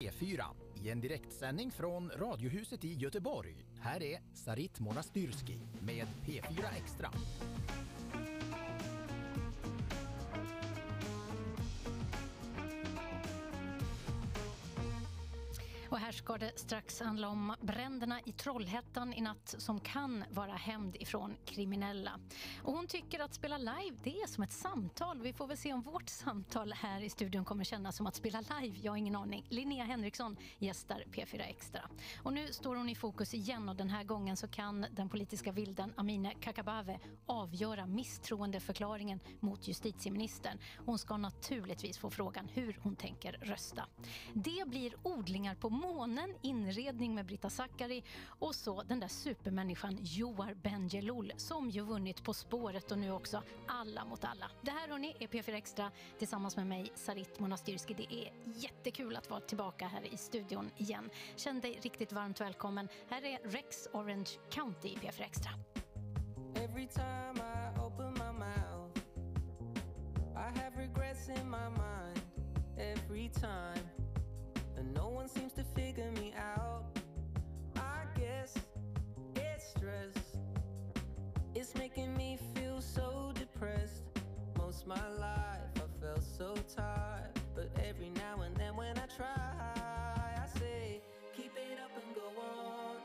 E P4 i en direktsändning från Radiohuset i Göteborg. Här är Sarit Monastyrski med P4 Extra. Och här ska det strax handla om bränderna i Trollhättan i natt som kan vara hämnd ifrån kriminella. Och hon tycker att spela live, det är som ett samtal. Vi får väl se om vårt samtal här i studion kommer kännas som att spela live. Jag har ingen aning. Linnea Henriksson gästar P4 Extra. Och nu står hon i fokus igen och den här gången så kan den politiska vilden Amine Kakabave avgöra misstroendeförklaringen mot justitieministern. Hon ska naturligtvis få frågan hur hon tänker rösta. Det blir odlingar på månen, inredning med Britta Zackari och så den där supermänniskan Joar Bendjelloul som ju vunnit På spåret och nu också Alla mot alla. Det här hörni är P4 Extra tillsammans med mig Sarit Monastyrski. Det är jättekul att vara tillbaka här i studion igen. Känn dig riktigt varmt välkommen. Här är Rex Orange County i P4 Extra. Every time I open my mouth, I have regrets in my mind. Every time, no one seems to figure me out. I guess it's stress. It's making me feel so depressed. Most my life I felt so tired, but every now and then when I try, I say, keep it up and go on.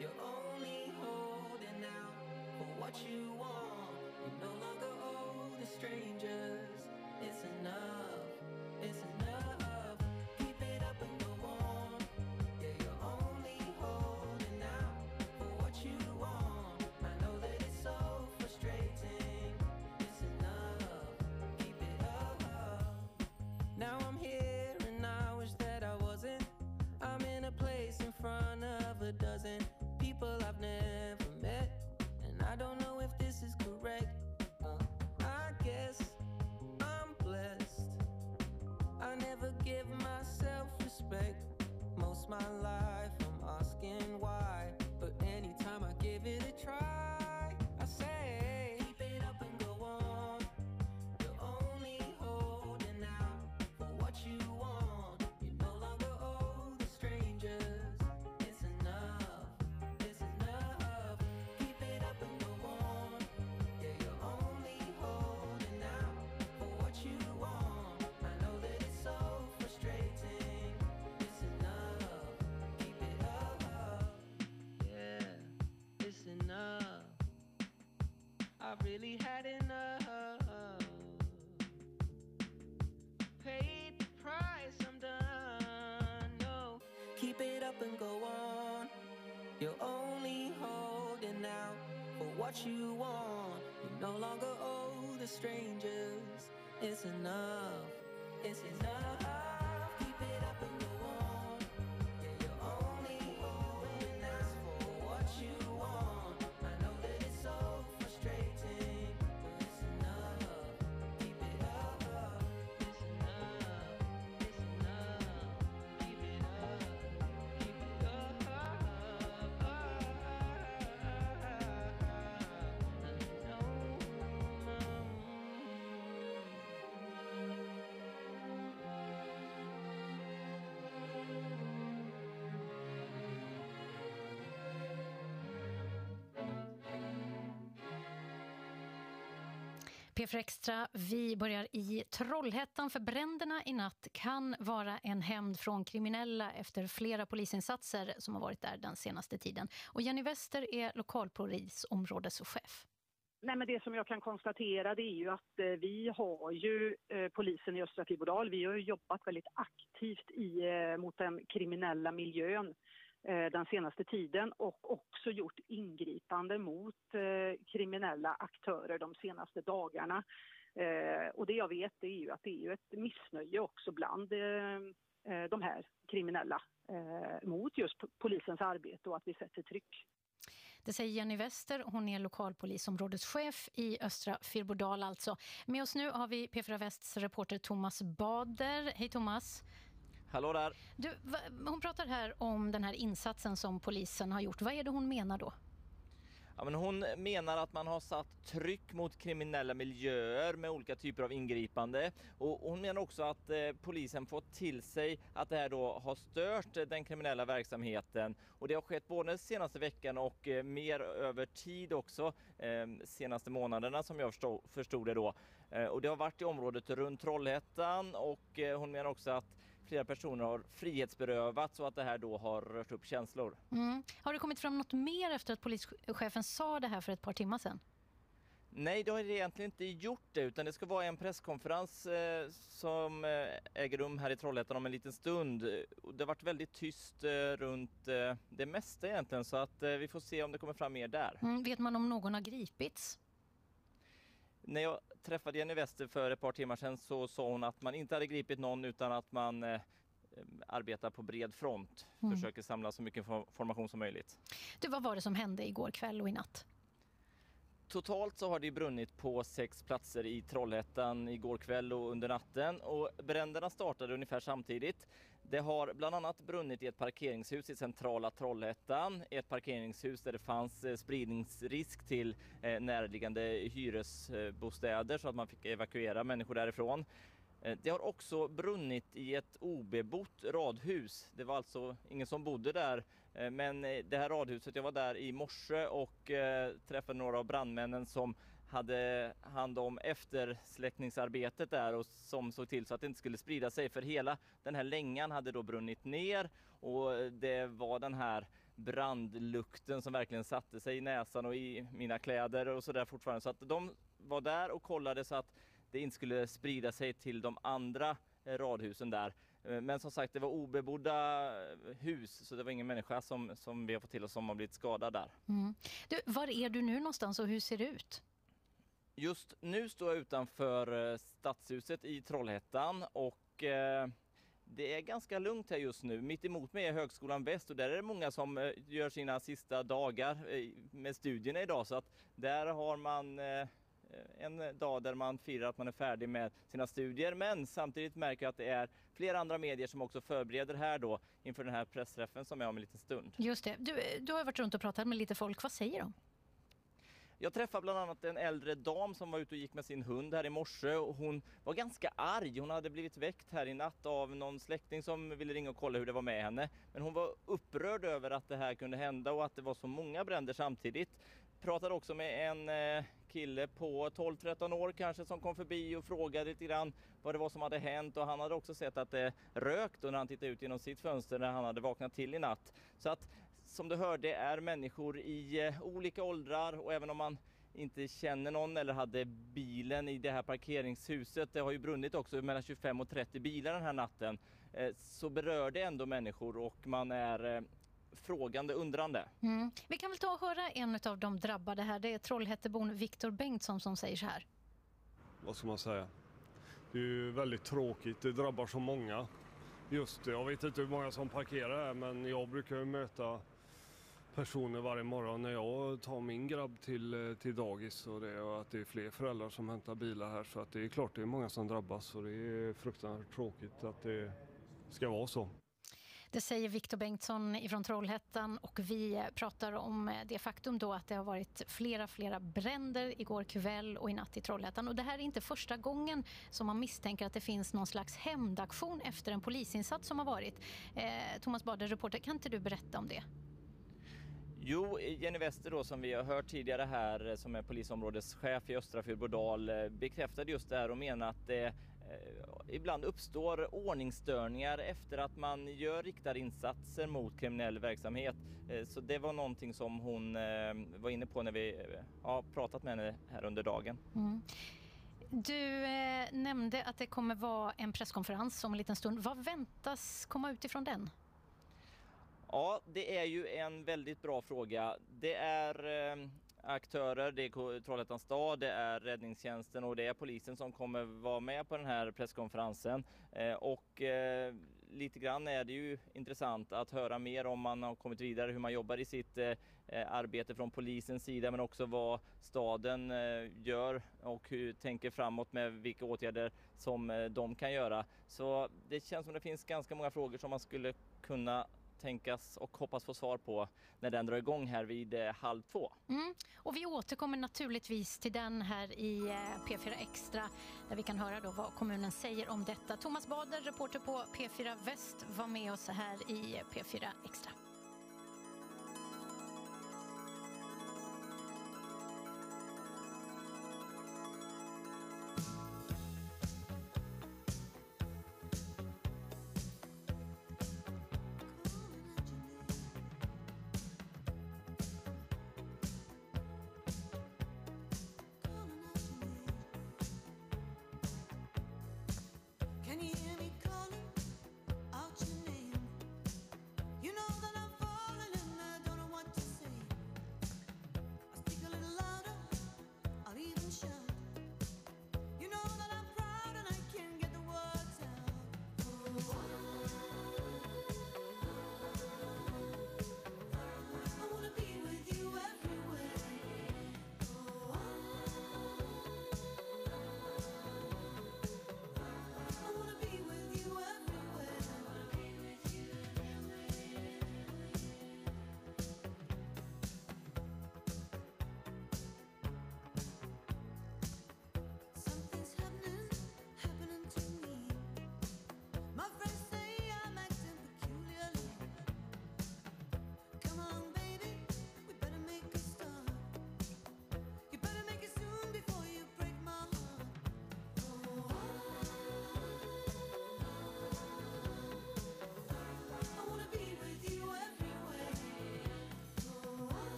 You're only holding out for what you want. You're no longer owe the strangers. My life I'm asking why. I've really had enough. Paid the price, I'm done. No, keep it up and go on. You're only holding out for what you want. You no longer owe the strangers. It's enough. It's enough. P4 Extra, vi börjar i Trollhättan för bränderna i natt kan vara en hämnd från kriminella efter flera polisinsatser som har varit där den senaste tiden. Och Jenny Wester är lokalpolisområdeschef. Nej, men det som jag kan konstatera det är ju att eh, vi har ju eh, polisen i Östra Fyrbodal, vi har ju jobbat väldigt aktivt i, eh, mot den kriminella miljön Eh, den senaste tiden och också gjort ingripande mot eh, kriminella aktörer de senaste dagarna. Eh, och det jag vet det är ju att det är ju ett missnöje också bland de här kriminella mot just polisens arbete och att vi sätter tryck. Det säger Jenny Wester, hon är lokalpolisområdeschef i Östra Fyrbodal alltså. Med oss nu har vi P4 Västs reporter Thomas Bader. Hej Thomas! Hallå där! Du, hon pratar här om den här insatsen som polisen har gjort. Vad är det hon menar då? Ja, men hon menar att man har satt tryck mot kriminella miljöer med olika typer av ingripande och hon menar också att eh, polisen fått till sig att det här då har stört den kriminella verksamheten och det har skett både senaste veckan och eh, mer över tid också eh, senaste månaderna som jag förstod, förstod det då. Eh, och det har varit i området runt Trollhättan och eh, hon menar också att flera personer har frihetsberövats och att det här då har rört upp känslor. Mm. Har det kommit fram något mer efter att polischefen sa det här för ett par timmar sedan? Nej, det har det egentligen inte gjort det, utan det ska vara en presskonferens eh, som eh, äger rum här i Trollhättan om en liten stund. Det har varit väldigt tyst eh, runt eh, det mesta egentligen, så att eh, vi får se om det kommer fram mer där. Mm. Vet man om någon har gripits? När jag träffade Jenny Wester för ett par timmar sedan så sa hon att man inte hade gripit någon utan att man eh, arbetar på bred front, Mm. försöker samla så mycket information som möjligt. Du, vad var det som hände igår kväll och i natt? Totalt så har det brunnit på sex platser i Trollhättan igår kväll och under natten och bränderna startade ungefär samtidigt. Det har bland annat brunnit i ett parkeringshus i centrala Trollhättan, ett parkeringshus där det fanns eh, spridningsrisk till eh, närliggande hyresbostäder så att man fick evakuera människor därifrån. Eh, det har också brunnit i ett obebott radhus. Det var alltså ingen som bodde där Men det här radhuset, jag var där i morse och träffade några av brandmännen som hade hand om eftersläckningsarbetet där och som såg till så att det inte skulle sprida sig för hela den här längan hade då brunnit ner och det var den här brandlukten som verkligen satte sig i näsan och i mina kläder och sådär fortfarande. Så att de var där och kollade så att det inte skulle sprida sig till de andra eh, radhusen där. Eh, men som sagt, det var obebodda eh, hus så det var ingen människa som, som vi har fått till oss som har blivit skadad där. Mm. Du, var är du nu någonstans och hur ser det ut? Just nu står jag utanför eh, Stadshuset i Trollhättan och eh, det är ganska lugnt här just nu. Mitt emot mig är Högskolan Väst och där är det många som eh, gör sina sista dagar eh, med studierna idag så att där har man eh, en dag där man firar att man är färdig med sina studier men samtidigt märker jag att det är flera andra medier som också förbereder här då inför den här pressträffen som är om en liten stund. Just det. Du, du har varit runt och pratat med lite folk. Vad säger de? Jag träffade bland annat en äldre dam som var ute och gick med sin hund här i morse och hon var ganska arg. Hon hade blivit väckt här i natt av någon släkting som ville ringa och kolla hur det var med henne. Men hon var upprörd över att det här kunde hända och att det var så många bränder samtidigt. Pratade också med en eh, kille på 12-13 år kanske som kom förbi och frågade lite grann vad det var som hade hänt och han hade också sett att det rökt när han tittade ut genom sitt fönster när han hade vaknat till i natt. Så att som du hörde är människor i eh, olika åldrar och även om man inte känner någon eller hade bilen i det här parkeringshuset, det har ju brunnit också mellan 25 och 30 bilar den här natten, eh, så berör det ändå människor och man är eh, frågande, undrande. Mm. Vi kan väl ta och höra en av de drabbade här. Det är Trollhättebon Viktor Bengtsson som säger så här. vad ska man säga? Det är ju väldigt tråkigt, det drabbar så många. Just det, jag vet inte hur många som parkerar här men jag brukar ju möta personer varje morgon när jag tar min grabb till, eh, till dagis och det och att det är fler föräldrar som hämtar bilar här så att det är klart det är många som drabbas och det är fruktansvärt tråkigt att det ska vara så. Det säger Viktor Bengtsson ifrån Trollhättan och vi pratar om eh, det faktum då att det har varit flera, flera bränder igår kväll och i natt i Trollhättan. Och det här är inte första gången som man misstänker att det finns någon slags hämndaktion efter en polisinsats som har varit. Eh, Thomas Bader, reporter, kan inte du berätta om det? Jo, Jenny Wester då som vi har hört tidigare här eh, som är polisområdeschef i Östra Fyrbodal eh, bekräftade just det här och menar att det eh, ibland uppstår ordningsstörningar efter att man gör riktade insatser mot kriminell verksamhet. Eh, så det var någonting som hon eh, var inne på när vi eh, har pratat med henne här under dagen. Mm. Du eh, nämnde att det kommer vara en presskonferens om en liten stund. Vad väntas komma utifrån den? Ja, det är ju en väldigt bra fråga. Det är eh, aktörer, det är Trollhättans stad, det är räddningstjänsten och det är polisen som kommer vara med på den här presskonferensen. Eh, och eh, lite grann är det ju intressant att höra mer om man har kommit vidare, hur man jobbar i sitt eh, arbete från polisens sida men också vad staden eh, gör och hur tänker framåt med vilka åtgärder som eh, de kan göra. Så det känns som det finns ganska många frågor som man skulle kunna tänkas och hoppas få svar på när den drar igång här vid eh, halv två. Mm. Och vi återkommer naturligtvis till den här i eh, P4 Extra där vi kan höra då vad kommunen säger om detta. Thomas Bader, reporter på P4 Väst, var med oss här i eh, P4 Extra.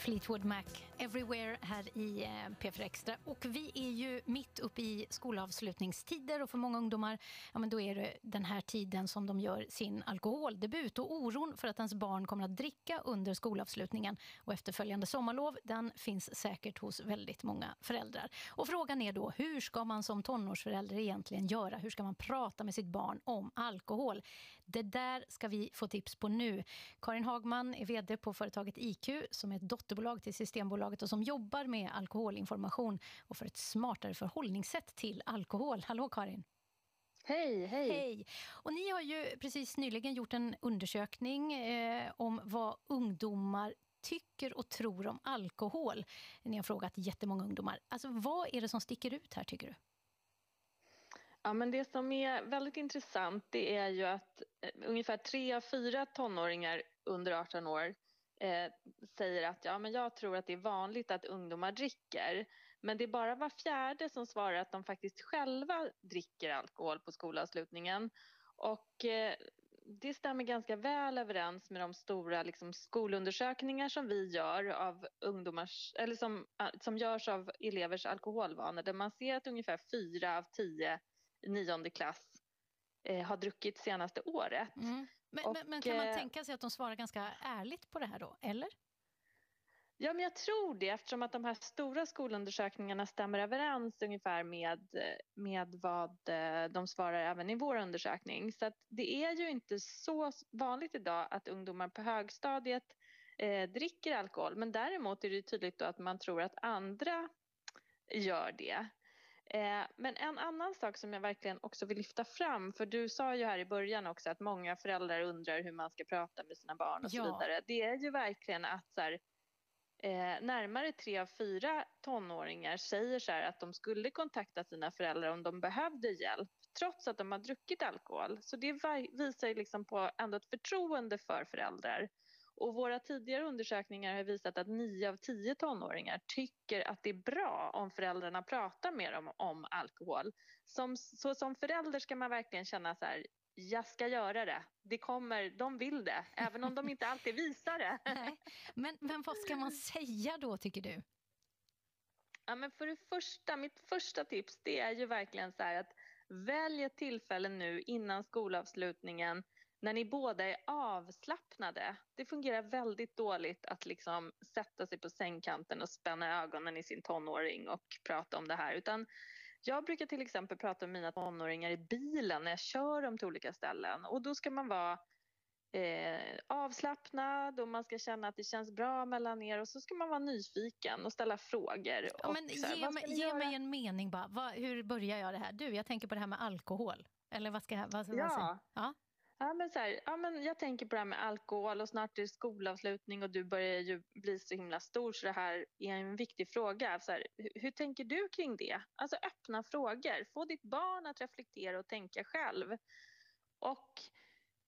Fleetwood Mac Everywhere här i eh, P4 Extra. Och vi är ju mitt uppe i skolavslutningstider och för många ungdomar ja, men då är det den här tiden som de gör sin alkoholdebut. Och oron för att ens barn kommer att dricka under skolavslutningen och efterföljande sommarlov den finns säkert hos väldigt många föräldrar. Och frågan är då hur ska man som tonårsförälder egentligen göra? Hur ska man prata med sitt barn om alkohol? Det där ska vi få tips på nu. Karin Hagman är vd på företaget IQ som är ett dotterbolag till Systembolaget och som jobbar med alkoholinformation och för ett smartare förhållningssätt till alkohol. Hallå Karin! Hej, hej! Hej! Och ni har ju precis nyligen gjort en undersökning eh, om vad ungdomar tycker och tror om alkohol. Ni har frågat jättemånga ungdomar. Alltså, vad är det som sticker ut här tycker du? Ja, men det som är väldigt intressant det är ju att eh, ungefär tre av fyra tonåringar under 18 år eh, säger att ja, men jag tror att det är vanligt att ungdomar dricker. Men det är bara var fjärde som svarar att de faktiskt själva dricker alkohol på skolavslutningen. Och eh, det stämmer ganska väl överens med de stora liksom, skolundersökningar som vi gör av ungdomars, eller som, eh, som görs av elevers alkoholvanor där man ser att ungefär fyra av tio nionde klass eh, har druckit senaste året. Mm. Men, Och, men, men kan man eh, tänka sig att de svarar ganska ärligt på det här då, eller? Ja, men jag tror det eftersom att de här stora skolundersökningarna stämmer överens ungefär med, med vad eh, de svarar även i vår undersökning. Så att det är ju inte så vanligt idag att ungdomar på högstadiet eh, dricker alkohol. Men däremot är det tydligt då att man tror att andra gör det. Eh, men en annan sak som jag verkligen också vill lyfta fram, för du sa ju här i början också att många föräldrar undrar hur man ska prata med sina barn och Ja. så vidare. Det är ju verkligen att så här, eh, närmare tre av fyra tonåringar säger så här att de skulle kontakta sina föräldrar om de behövde hjälp, trots att de har druckit alkohol. Så det vi- visar ju liksom på ändå ett förtroende för föräldrar. Och våra tidigare undersökningar har visat att nio av tio tonåringar tycker att det är bra om föräldrarna pratar med dem om alkohol. Som, så som förälder ska man verkligen känna så här, jag ska göra det. Det kommer, de vill det, även om de inte alltid visar det. Nej. Men, men vad ska man säga då, tycker du? Ja, men för det första, mitt första tips det är ju verkligen så här att välj ett tillfälle nu innan skolavslutningen när ni båda är avslappnade. Det fungerar väldigt dåligt att liksom sätta sig på sängkanten och spänna ögonen i sin tonåring och prata om det här. Utan jag brukar till exempel prata med mina tonåringar i bilen när jag kör dem till olika ställen. Och då ska man vara eh, avslappnad och man ska känna att det känns bra mellan er och så ska man vara nyfiken och ställa frågor. Ja, och men här, ge vad mig, ge mig en mening bara. Vad, hur börjar jag det här? Du, jag tänker på det här med alkohol. Eller vad ska jag... Vad, vad säger- Ja. Ja. Men så här, ja, men jag tänker på det här med alkohol och snart är det skolavslutning och du börjar ju bli så himla stor så det här är en viktig fråga. Så här, hur, hur tänker du kring det? Alltså öppna frågor. Få ditt barn att reflektera och tänka själv. Och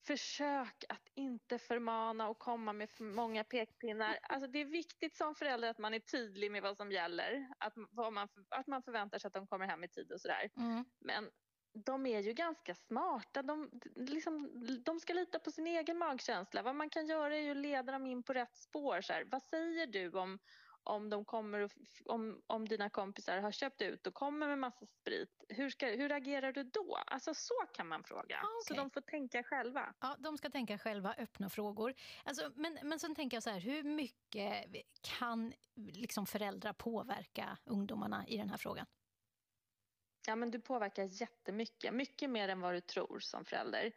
försök att inte förmana och komma med för många pekpinnar. Alltså det är viktigt som förälder att man är tydlig med vad som gäller. Att, vad man, att man förväntar sig att de kommer hem i tid och sådär. Mm. Men de är ju ganska smarta. De, liksom, de ska lita på sin egen magkänsla. Vad man kan göra är ju att leda dem in på rätt spår. Så här, vad säger du om, om, de kommer och, om, om dina kompisar har köpt ut och kommer med massa sprit? Hur, ska, hur agerar du då? Alltså så kan man fråga. Ah, Så de får tänka själva. Ja, de ska tänka själva, öppna frågor. Alltså, men, men sen tänker jag så här, hur mycket kan liksom föräldrar påverka ungdomarna i den här frågan? Ja, men du påverkar jättemycket. Mycket mer än vad du tror som förälder.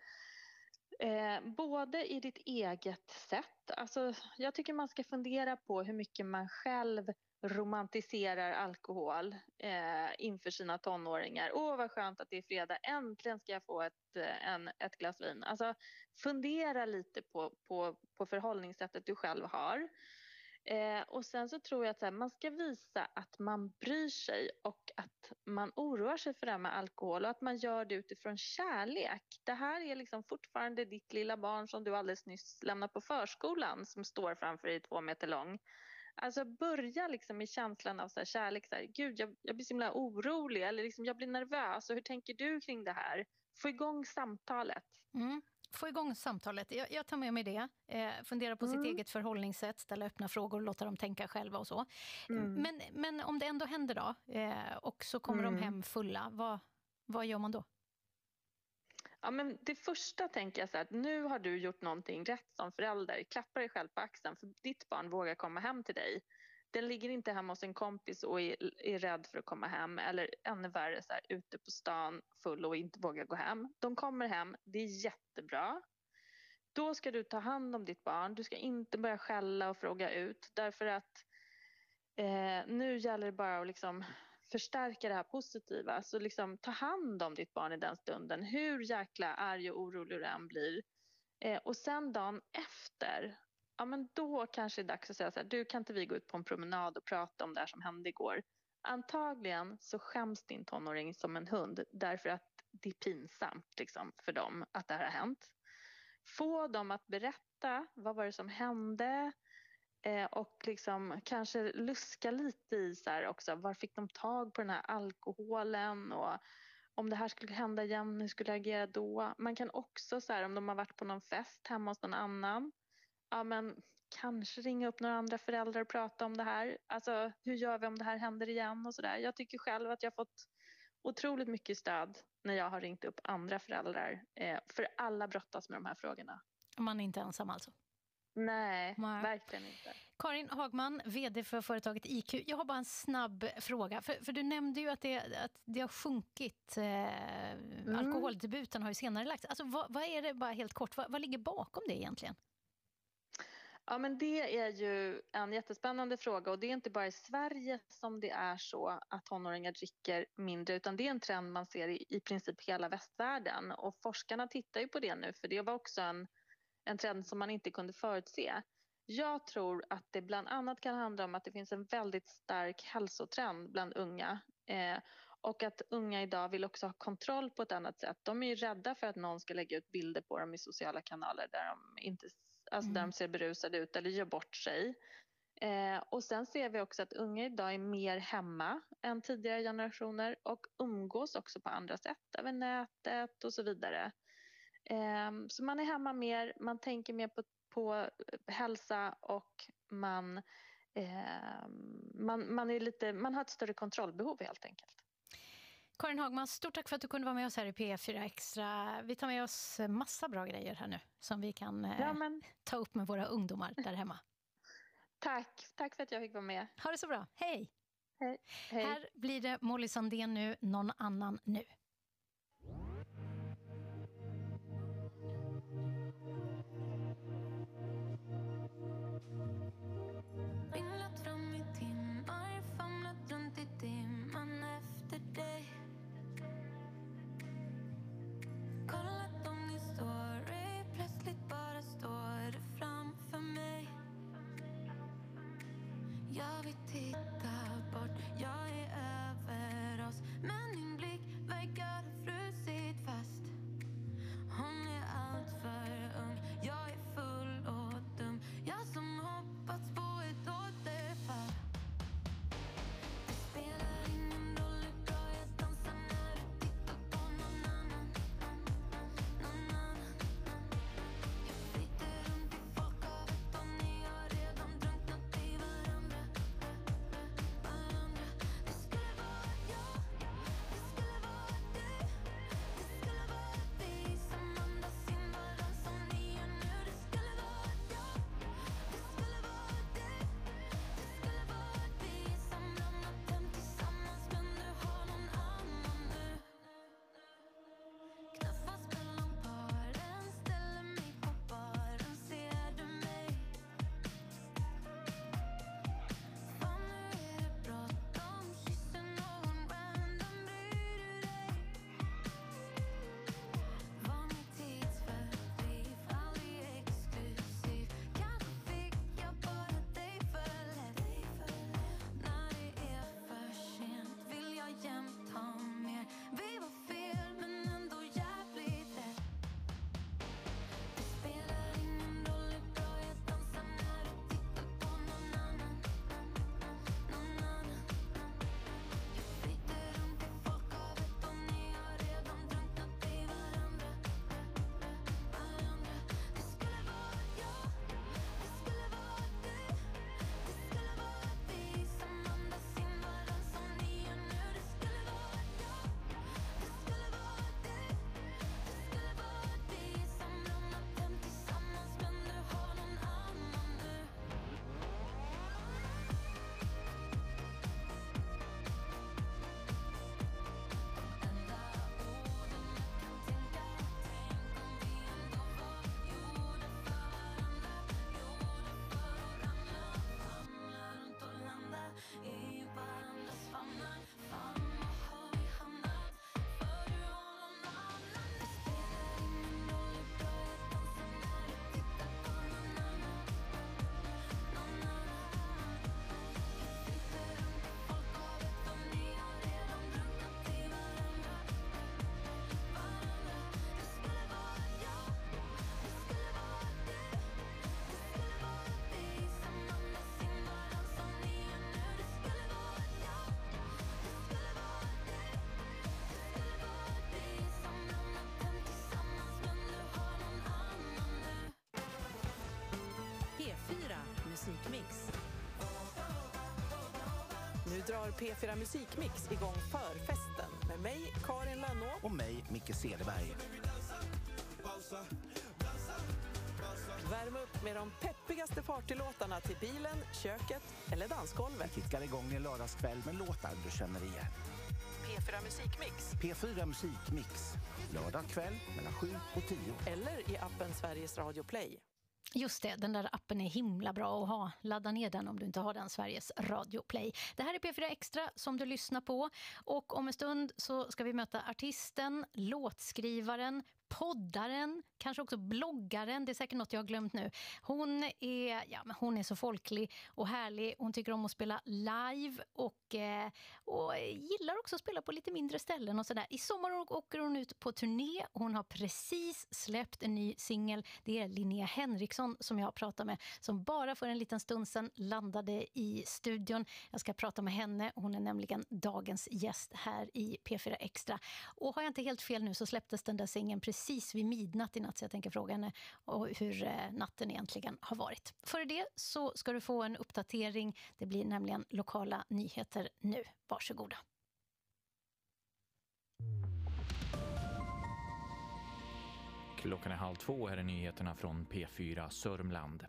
Eh, både i ditt eget sätt. Alltså, jag tycker man ska fundera på hur mycket man själv romantiserar alkohol eh, inför sina tonåringar. Åh, vad skönt att det är fredag. Äntligen ska jag få ett, eh, en, ett glas vin. Alltså, fundera lite på, på, på förhållningssättet du själv har. Eh, och sen så tror jag att så här, man ska visa att man bryr sig och att man oroar sig för det här med alkohol och att man gör det utifrån kärlek. Det här är liksom fortfarande ditt lilla barn som du alldeles nyss lämnade på förskolan som står framför dig två meter lång. Alltså börja liksom i känslan av så här kärlek. Så här, Gud, jag, jag blir så himla orolig eller liksom, jag blir nervös. Och hur tänker du kring det här? Få igång samtalet. Mm. Få igång samtalet. Jag, jag tar med mig det. Eh, fundera på Mm. sitt eget förhållningssätt, ställa öppna frågor och låta dem tänka själva och så. Mm. Men, men om det ändå händer då eh, och så kommer de Mm. hem fulla, vad, vad gör man då? Ja, men det första tänker jag så här, att nu har du gjort någonting rätt som förälder. Klappa dig själv på axeln för ditt barn vågar komma hem till dig. Den ligger inte hemma hos en kompis och är, är rädd för att komma hem eller ännu värre så här, ute på stan full och inte vågar gå hem. De kommer hem, det är jättebra. Då ska du ta hand om ditt barn. Du ska inte börja skälla och fråga ut därför att eh, nu gäller det bara att liksom förstärka det här positiva. Så liksom ta hand om ditt barn i den stunden. Hur jäkla arg och orolig du än blir. Eh, och sen dagen efter, ja men då kanske det är dags att säga så här, du kan inte vi gå ut på en promenad och prata om det här som hände igår. Antagligen så skäms din tonåring som en hund därför att det är pinsamt liksom, för dem att det här har hänt. Få dem att berätta, vad var det som hände? Eh, och liksom kanske luska lite i så här också, var fick de tag på den här alkoholen och om det här skulle hända igen, hur skulle jag agera då? Man kan också så här, om de har varit på någon fest hemma hos någon annan, ja men kanske ringa upp några andra föräldrar och prata om det här. Alltså hur gör vi om det här händer igen och så där. Jag tycker själv att jag fått otroligt mycket stöd när jag har ringt upp andra föräldrar. Eh, för alla brottas med de här frågorna. Man är inte ensam alltså? Nej, Nej, verkligen inte. Karin Hagman, VD för företaget IQ. Jag har bara en snabb fråga. För, för du nämnde ju att det, att det har sjunkit. Eh, mm. Alkoholdebuten har ju senare lagts. Alltså, vad, vad, är det, bara helt kort, vad, vad ligger bakom det egentligen? Ja, men det är ju en jättespännande fråga och det är inte bara i Sverige som det är så att tonåringar dricker mindre utan det är en trend man ser i, i princip hela västvärlden och forskarna tittar ju på det nu för det var också en, en trend som man inte kunde förutse. Jag tror att det bland annat kan handla om att det finns en väldigt stark hälsotrend bland unga eh, och att unga idag vill också ha kontroll på ett annat sätt. De är ju rädda för att någon ska lägga ut bilder på dem i sociala kanaler där de inte alltså mm. där de ser berusade ut eller gör bort sig. Eh, och sen ser vi också att unga idag är mer hemma än tidigare generationer och umgås också på andra sätt, över nätet och så vidare. Eh, så man är hemma mer, man tänker mer på, på hälsa och man, eh, man, man, är lite, man har ett större kontrollbehov helt enkelt. Karin Hagman, stort tack för att du kunde vara med oss här i P4 Extra. Vi tar med oss massa bra grejer här nu som vi kan eh, ja, ta upp med våra ungdomar där hemma. tack, tack för att jag fick vara med. Ha det så bra. Hej! Hej. Hej. Här blir det Molly Sandén nu, någon annan nu. Musikmix. Nu drar P4 Musikmix igång förfesten med Med mig, Karin Lönnå. Och mig, Micke Cederberg. Värm upp med de peppigaste partylåtarna till bilen, köket eller dansgolvet. Kickar igång en lördagskväll med låtar du känner igen. P4 Musikmix. P4 Musikmix. Lördag kväll mellan 7 och 10. Eller i appen Sveriges Radio Play. Just det, den där appen är himla bra att ha. Ladda ner den om du inte har den, Sveriges Radio Play. Det här är P4 Extra som du lyssnar på. Och om en stund så ska vi möta artisten, låtskrivaren, poddaren, kanske också bloggaren. Det är säkert något jag har glömt nu. Hon är, ja, men hon är så folklig och härlig. Hon tycker om att spela live och, eh, och gillar också att spela på lite mindre ställen. och sådär. I sommar åker hon ut på turné. Hon har precis släppt en ny singel. Det är Linnea Henriksson som jag pratar med som bara för en liten stund sedan landade i studion. Jag ska prata med henne. Hon är nämligen dagens gäst här i P4 Extra. Och har jag inte helt fel nu så släpptes den där singeln precis vid midnatt i natt så jag tänker fråga henne hur eh, natten egentligen har varit. Före det så ska du få en uppdatering. Det blir nämligen lokala nyheter nu. Varsågoda. Klockan är halv två. Här är nyheterna från P4 Sörmland.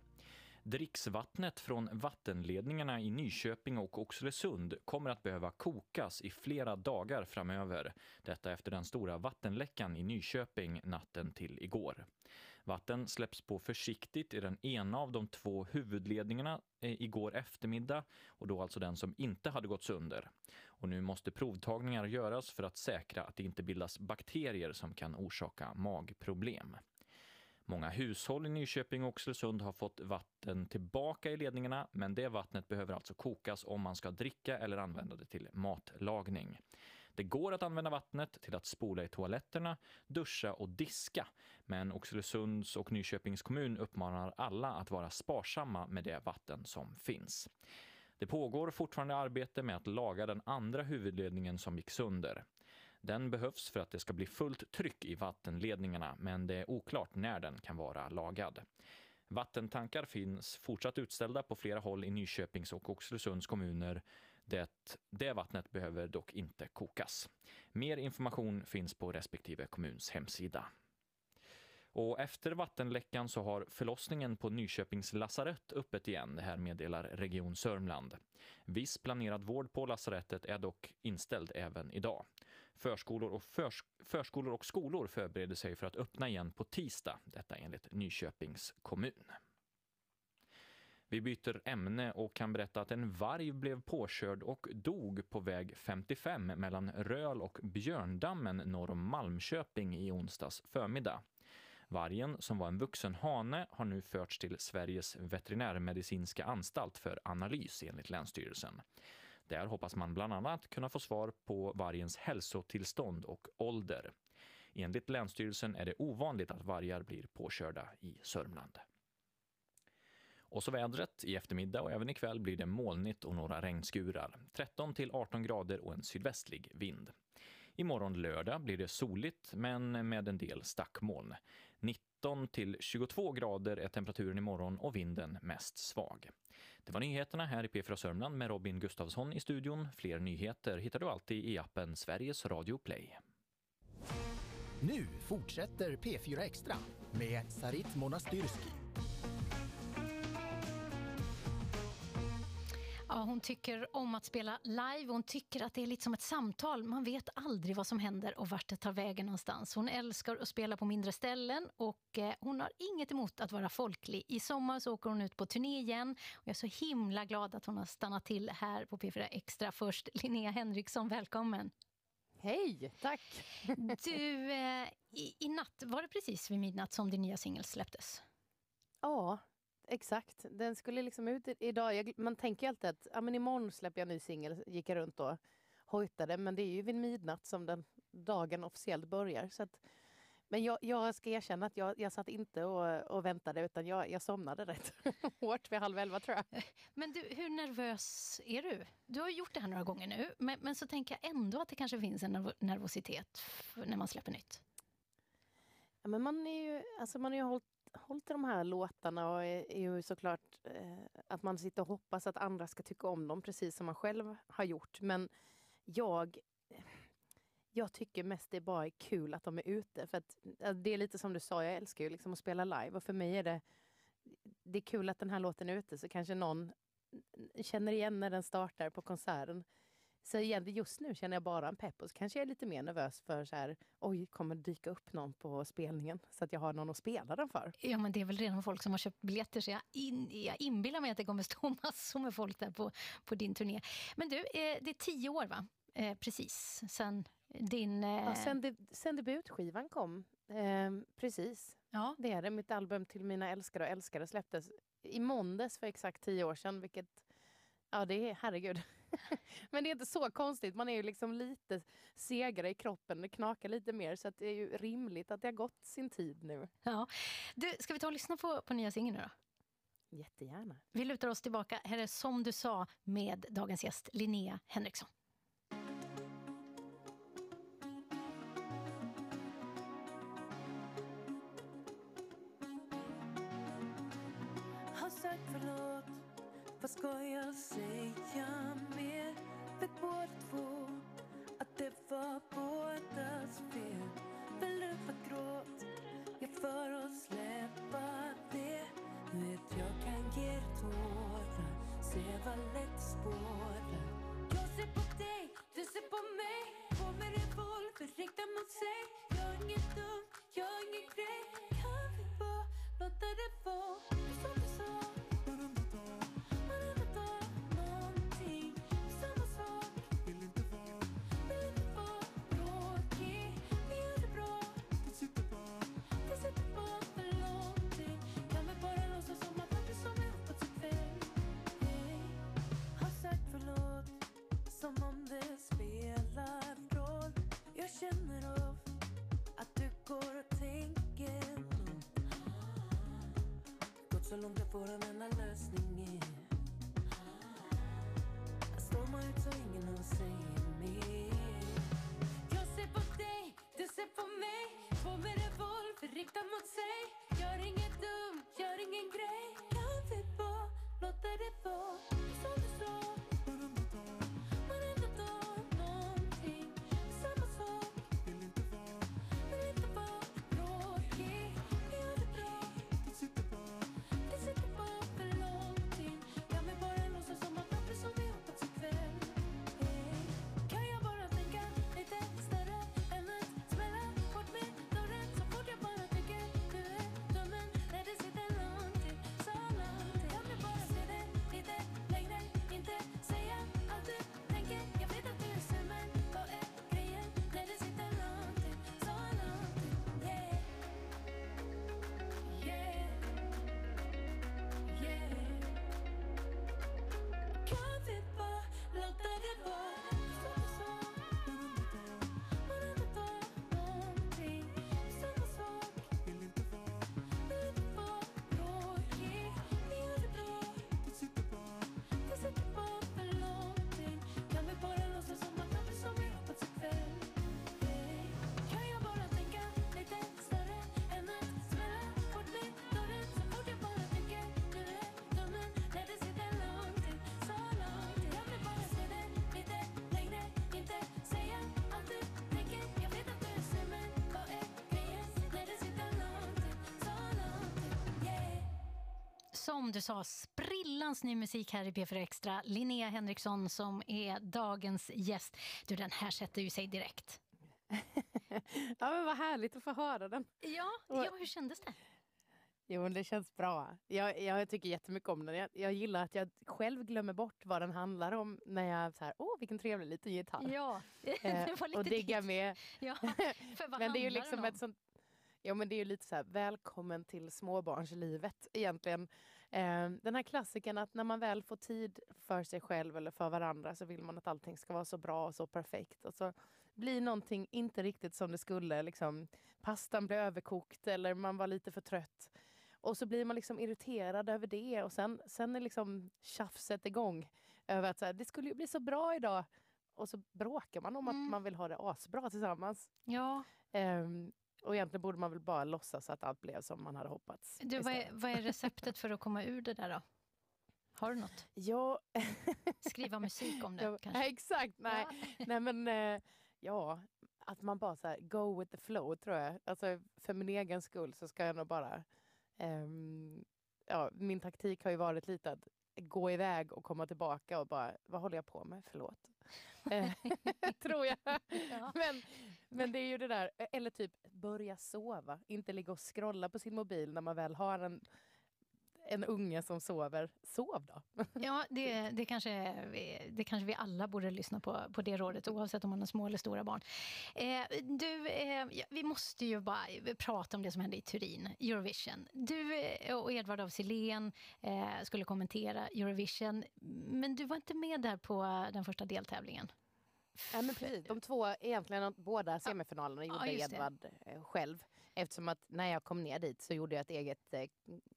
Dricksvattnet från vattenledningarna i Nyköping och Oxelösund kommer att behöva kokas i flera dagar framöver. Detta efter den stora vattenläckan i Nyköping natten till igår. Vatten släpps på försiktigt i den ena av de två huvudledningarna eh, igår eftermiddag och då alltså den som inte hade gått sönder. Och nu måste provtagningar göras för att säkra att det inte bildas bakterier som kan orsaka magproblem. Många hushåll i Nyköping och Oxelösund har fått vatten tillbaka i ledningarna men det vattnet behöver alltså kokas om man ska dricka eller använda det till matlagning. Det går att använda vattnet till att spola i toaletterna, duscha och diska men Oxelösunds och Nyköpings kommun uppmanar alla att vara sparsamma med det vatten som finns. Det pågår fortfarande arbete med att laga den andra huvudledningen som gick sönder. Den behövs för att det ska bli fullt tryck i vattenledningarna men det är oklart när den kan vara lagad. Vattentankar finns fortsatt utställda på flera håll i Nyköpings och Oxelösunds kommuner. Det, det vattnet behöver dock inte kokas. Mer information finns på respektive kommuns hemsida. Och efter vattenläckan så har förlossningen på Nyköpings lasarett öppet igen. Det här meddelar Region Sörmland. Viss planerad vård på lasarettet är dock inställd även idag. Förskolor och, förs förskolor och skolor förbereder sig för att öppna igen på tisdag, detta enligt Nyköpings kommun. Vi byter ämne och kan berätta att en varg blev påkörd och dog på väg 55 mellan Röl och Björndammen norr om Malmköping i onsdags förmiddag. Vargen, som var en vuxen hane, har nu förts till Sveriges veterinärmedicinska anstalt för analys enligt Länsstyrelsen. Där hoppas man bland annat kunna få svar på vargens hälsotillstånd och ålder. Enligt Länsstyrelsen är det ovanligt att vargar blir påkörda i Sörmland. Och så vädret. I eftermiddag och även ikväll blir det molnigt och några regnskurar. 13 till 18 grader och en sydvästlig vind. Imorgon lördag blir det soligt men med en del stackmoln. 19 till 22 grader är temperaturen imorgon och vinden mest svag. Det var nyheterna här i P4 Sörmland med Robin Gustafsson i studion. Fler nyheter hittar du alltid i appen Sveriges Radio Play. Nu fortsätter P4 Extra med Sarit Monastyrski. Ja, hon tycker om att spela live. Hon tycker att det är lite som ett samtal. Man vet aldrig vad som händer och vart det tar vägen någonstans. Hon älskar att spela på mindre ställen och eh, hon har inget emot att vara folklig. I sommar så åker hon ut på turné igen och jag är så himla glad att hon har stannat till här på P4 Extra. Först Linnea Henriksson, välkommen. Hej, tack. Du, eh, i, i natt, var det precis vid midnatt som din nya singel släpptes? Ja, exakt. Den skulle liksom ut idag. Jag, man tänker alltid att ja, men imorgon släpper jag en ny singel. Gick jag runt och hojtade. Men det är ju vid midnatt som den dagen officiellt börjar. Så att, men jag, jag ska erkänna att jag, jag satt inte och, och väntade utan jag, jag somnade rätt hårt vid halv elva tror jag. Men du, hur nervös är du? Du har gjort det här några gånger nu. Men, men så tänker jag ändå att det kanske finns en nervositet när man släpper nytt. Ja, men man är ju, alltså man har ju hållit hållit i de här låtarna och är, är ju såklart eh, att man sitter och hoppas att andra ska tycka om dem precis som man själv har gjort. Men jag, jag tycker mest det bara är kul att de är ute. För att, det är lite som du sa, jag älskar ju liksom att spela live och för mig är det det är kul att den här låten är ute så kanske någon känner igen när den startar på konserten. Så egentligen just nu känner jag bara en pepp och så kanske jag är lite mer nervös för så här, oj, kommer det dyka upp någon på spelningen så att jag har någon att spela den för. Ja, men det är väl redan folk som har köpt biljetter så jag, in, jag inbillar mig att det kommer stå massor med folk där på, på din turné. Men du, eh, det är tio år va? Eh, precis, sen din... Eh... Ja, sen, de, sen debutskivan kom. Eh, precis. Ja. Det är det. Mitt album Till mina älskade och älskare släpptes i måndags för exakt tio år sedan. Vilket, ja det är, herregud. Men det är inte så konstigt. Man är ju liksom lite segare i kroppen. Det knakar lite mer. Så det är ju rimligt att det har gått sin tid nu. Ja. Du, ska vi ta och lyssna på, på nya singeln nu då? Jättegärna. Vi lutar oss tillbaka. Här är Som du sa med dagens gäst Linnea Henriksson. Har sagt förlåt, vad ska jag säga båda två att det var bådas fel. Vill gråt, ja för att släppa det. Du vet jag kan ge dig tårar, se vad lätt spårar. Jag ser på dig, du ser på mig. På med revolver riktad mot sig. Jag är dumt, dum, jag är ingen grej. Kan vi bara låta det vara? Går och tänker. Gått så långt jag får en enda lösning är står storma ut så ingen av säger mer. Jag ser på dig, du ser på mig. På med revolver riktad mot sig. Gör inget dumt, gör ingen grej. Kan vi bara låta det vara som du sa? Som du sa, sprillans ny musik här i P4 Extra. Linnea Henriksson som är dagens gäst. Du, den här sätter ju sig direkt. ja, men vad härligt att få höra den. Ja, ja hur kändes det? Jo, det känns bra. Jag, jag tycker jättemycket om den. Jag, jag gillar att jag själv glömmer bort vad den handlar om när jag så här, åh vilken trevlig liten gitarr. Ja, Eh, det var lite och diggar med. Ja, för vad men det är ju liksom ett sånt Ja men det är ju lite så här, välkommen till småbarnslivet egentligen. Eh, den här klassiken att när man väl får tid för sig själv eller för varandra så vill man att allting ska vara så bra och så perfekt. Och så blir någonting inte riktigt som det skulle. Liksom, pastan blir överkokt eller man var lite för trött. Och så blir man liksom irriterad över det och sen, sen är liksom tjafset igång. Över att här, det skulle ju bli så bra idag. Och så bråkar man om Mm. att man vill ha det asbra tillsammans. Ja, Ehm, och egentligen borde man väl bara låtsas att allt blev som man hade hoppats. du, vad, är, vad är receptet för att komma ur det där då? Har du något? Ja, Skriva musik om det ja, kanske? exakt. Nej, Ja. nej men eh, ja, att man bara så här, go with the flow tror jag. Alltså för min egen skull så ska jag nog bara... ehm, ja, min taktik har ju varit lite att gå iväg och komma tillbaka och bara, vad håller jag på med? Förlåt. Tror jag. Men, men det är ju det där, eller typ börja sova. Inte ligga och scrolla på sin mobil när man väl har en, en unge som sover. Sov då. Ja, det, det, kanske, det kanske vi alla borde lyssna på, på det rådet oavsett om man har små eller stora barn. Eh, du, eh, ja, vi måste ju bara prata om det som hände i Turin, Eurovision. Du eh, och Edvard af Sillén eh, skulle kommentera Eurovision, men du var inte med där på den första deltävlingen. Ja, men precis. De två, egentligen båda semifinalerna gjorde just det. Edvard eh, själv. Eftersom att när jag kom ner dit så gjorde jag ett eget eh,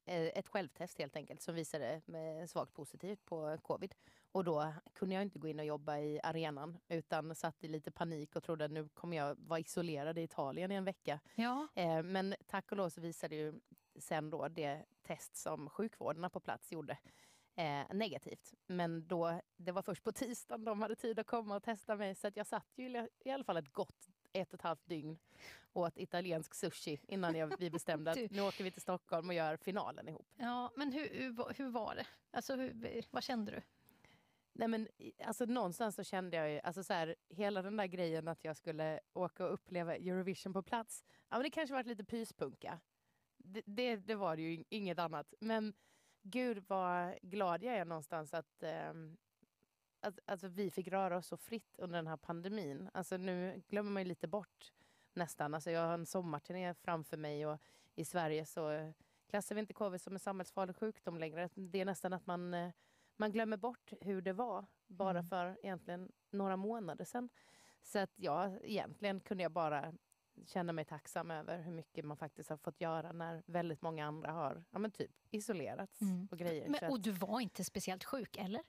ett självtest helt enkelt som visade med svagt positivt på covid. Och då kunde jag inte gå in och jobba i arenan utan satt i lite panik och trodde att nu kommer jag vara isolerad i Italien i en vecka. Ja. Eh, men tack och lov så visade ju sen då det test som sjukvårdarna på plats gjorde eh, negativt. Men då, det var först på tisdagen de hade tid att komma och testa mig så att jag satt ju i alla fall ett gott ett och ett halvt dygn åt italiensk sushi innan jag, vi bestämde att nu åker vi till Stockholm och gör finalen ihop. Ja, men hur, hur, var- hur var det? Alltså, hur, vad kände du? Nej men alltså någonstans så kände jag ju, alltså så här, hela den där grejen att jag skulle åka och uppleva Eurovision på plats. Ja men det kanske varit lite pyspunka. Det, det, det var det ju in- inget annat. Men gud vad glad jag är någonstans att, ehm, att alltså vi fick röra oss så fritt under den här pandemin. Alltså nu glömmer man ju lite bort nästan. Alltså jag har en sommarturné framför mig och i Sverige så klassar vi inte covid som en samhällsfarlig sjukdom längre. Det är nästan att man, eh, man glömmer bort hur det var bara för egentligen några månader sedan. Så att ja, egentligen kunde jag bara känna mig tacksam över hur mycket man faktiskt har fått göra när väldigt många andra har ja, men typ isolerats och grejer. Men, och du var inte speciellt sjuk, eller?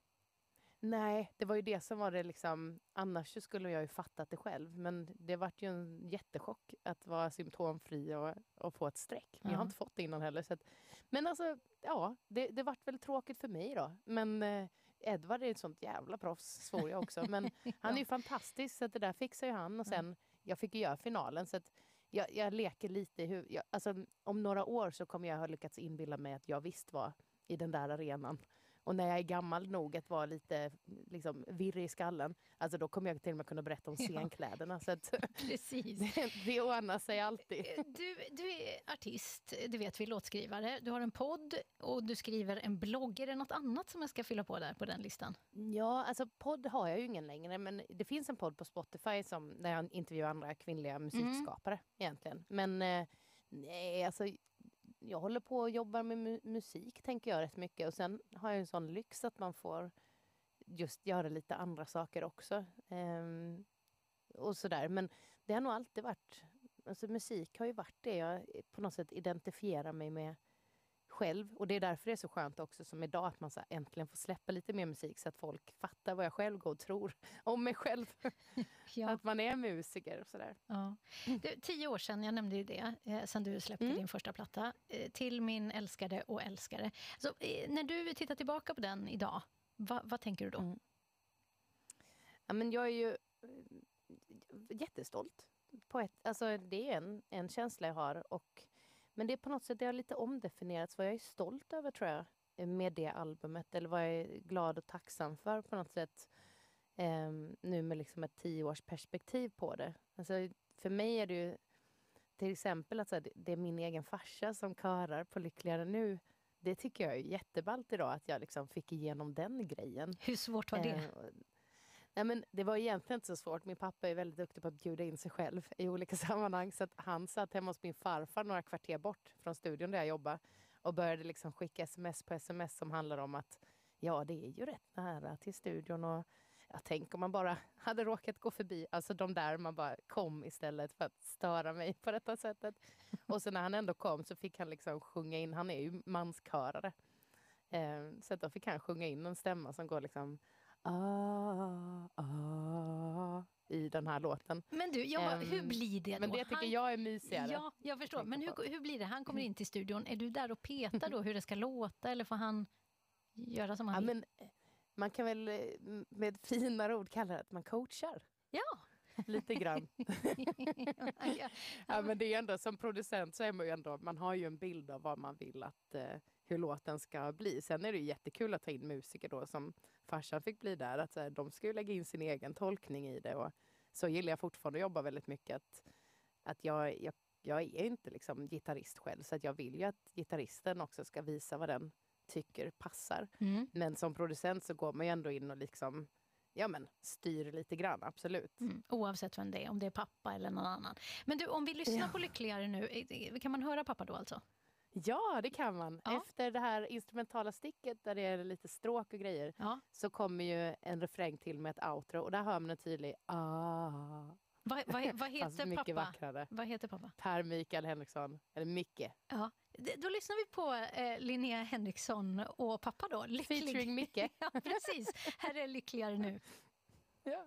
Nej, det var ju det som var det liksom. Annars skulle jag ju fattat det själv. Men det vart ju en jättechock att vara symptomfri och, och få ett streck. Men Jag har inte fått det innan heller. Så att, men alltså, ja, det, det vart väl tråkigt för mig då. Men eh, Edvard är ett sånt jävla proffs, svor jag också. Men han är ju fantastisk, så att det där fixar ju han. Och sen, jag fick ju göra finalen. Så att jag, jag leker lite i hur, jag, alltså, om några år så kommer jag ha lyckats inbilla mig att jag visst var i den där arenan. Och när jag är gammal nog att vara lite liksom, virrig i skallen, alltså då kommer jag till och med kunna berätta om Ja. scenkläderna. Så att Precis. det, det ordnar sig alltid. Du, du är artist, det vet vi, låtskrivare. Du har en podd och du skriver en blogg. Är det något annat som jag ska fylla på där på den listan? Ja, alltså podd har jag ju ingen längre, men det finns en podd på Spotify som, där jag intervjuar andra kvinnliga musikskapare egentligen. Men eh, nej, alltså jag håller på och jobbar med mu- musik, tänker jag rätt mycket. Och sen har jag en sån lyx att man får just göra lite andra saker också. Ehm, och sådär. Men det har nog alltid varit, alltså musik har ju varit det jag på något sätt identifierar mig med själv. Och det är därför det är så skönt också som idag att man så äntligen får släppa lite mer musik så att folk fattar vad jag själv går och tror om mig själv. Att man är musiker och sådär. Ja. Du, tio år sedan, jag nämnde ju det, eh, sedan du släppte Mm. din första platta, eh, Till min älskade och älskare. Så, eh, när du tittar tillbaka på den idag, va, vad tänker du då? Mm. Ja, men jag är ju jättestolt. På ett, alltså, det är en, en känsla jag har. Och, men det är på något sätt det har lite omdefinierats vad jag är stolt över tror jag eh, med det albumet. Eller vad jag är glad och tacksam för på något sätt. Ehm, nu med liksom ett tioårsperspektiv på det. Alltså, för mig är det ju till exempel att här, det- är min egen farsa som körar på Lyckligare nu. Det tycker jag är jätteballt idag att jag liksom fick igenom den grejen. Hur svårt var det? Eh, Nej, men det var egentligen inte så svårt. Min pappa är väldigt duktig på att bjuda in sig själv i olika sammanhang. Så att han satt hemma hos min farfar några kvarter bort från studion där jag jobbar och började liksom skicka sms på sms som handlar om att ja, det är ju rätt nära till studion och jag tänk om man bara hade råkat gå förbi, alltså de där man bara kom istället för att störa mig på detta sättet. Och så när han ändå kom så fick han liksom sjunga in, han är ju manskörare. Eh, så då fick han sjunga in en stämma som går liksom ah, ah, i den här låten. Men du, ja, hur Ehm, blir det då? Men det tycker Han- jag är mysigare. Ja, jag förstår. Men hur, hur blir det? Han kommer in till studion. Är du där och petar då hur det ska låta eller får han göra som han Ja, vill? men, man kan väl med finare ord kalla det att man coachar. Ja. lite grann. ja, men det är ändå, som producent så är man ju ändå, man har ju en bild av vad man vill att eh, hur låten ska bli. Sen är det ju jättekul att ta in musiker då som farsan fick bli där. Att, så här, de ska ju lägga in sin egen tolkning i det. Och så gillar jag fortfarande att jobba väldigt mycket. Att, att jag, jag, jag är inte liksom gitarrist själv så att jag vill ju att gitarristen också ska visa vad den tycker passar. Mm. Men som producent så går man ju ändå in och liksom ja, men, styr lite grann, absolut. Mm, oavsett vem det är, om det är pappa eller någon annan. Men du, om vi lyssnar Ja. på Lyckligare nu, eh, kan man höra pappa då alltså? Ja, det kan man. Ja. Efter det här instrumentala sticket där det är lite stråk och grejer Ja. så kommer ju en refräng till med ett outro och där hör man en tydlig ah. Vad, vad, vad Fast heter pappa? vackrare. Vad heter pappa? Per Mikael Henriksson, eller Micke. Ja. Då lyssnar vi på eh, Linnea Henriksson och pappa då. Lycklig. Featuring Micke. ja, precis. Här är Lyckligare nu. Ja.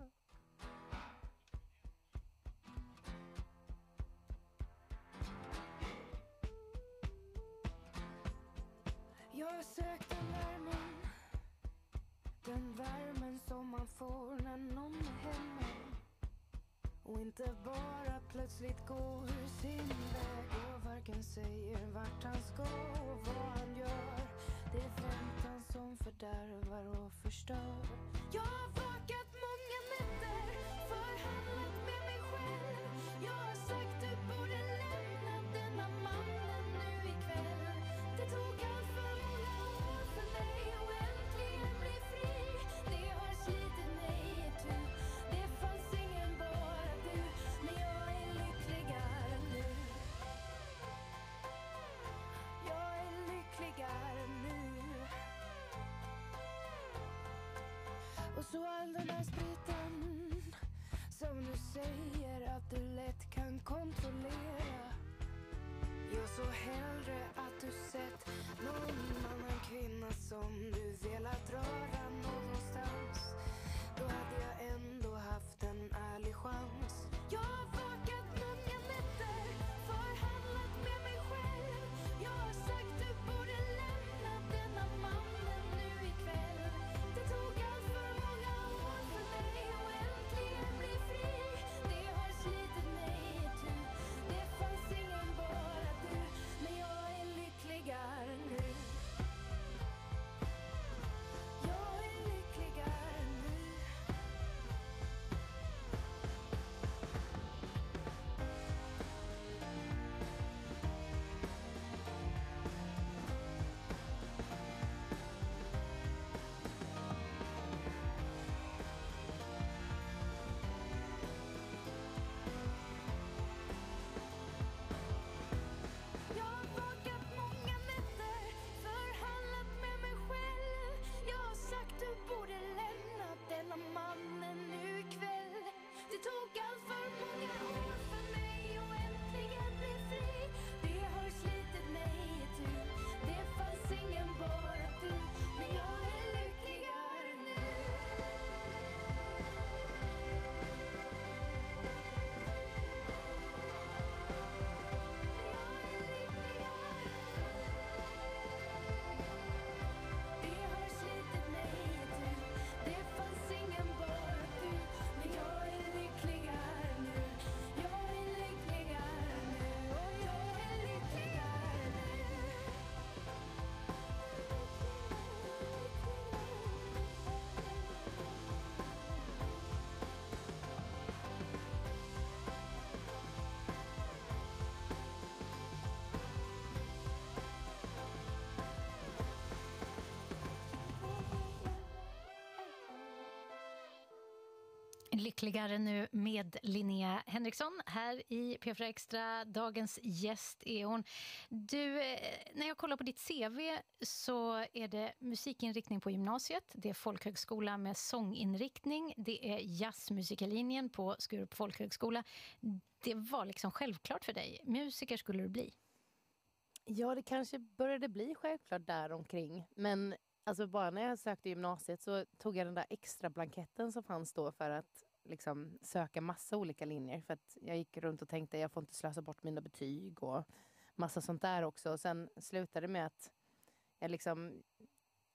Jag sökte värmen. Den värmen som man får när någon är hemma. Och inte bara plötsligt går sin väg. Och varken säger vart han ska och vad han gör. Det är väntan som fördärvar och förstör. Jag var säger att du lätt kan kontrollera jag så hellre att du sett någon annan kvinna som du velat röra någonstans. Då hade jag ändå haft en ärlig chans. Det tog Lyckligare nu med Linnea Henriksson här i P4 Extra. Dagens gäst är hon. Du, eh, när jag kollar på ditt CV så är det musikinriktning på gymnasiet. Det är folkhögskola med sånginriktning. Det är jazzmusikerlinjen på Skurup folkhögskola. Det var liksom självklart för dig. Musiker skulle du bli. Ja, det kanske började bli självklart däromkring. Men alltså bara när jag sökte gymnasiet så tog jag den där extra blanketten som fanns då för att liksom söka massa olika linjer. För att jag gick runt och tänkte jag får inte slösa bort mina betyg och massa sånt där också. Och sen slutade det med att jag liksom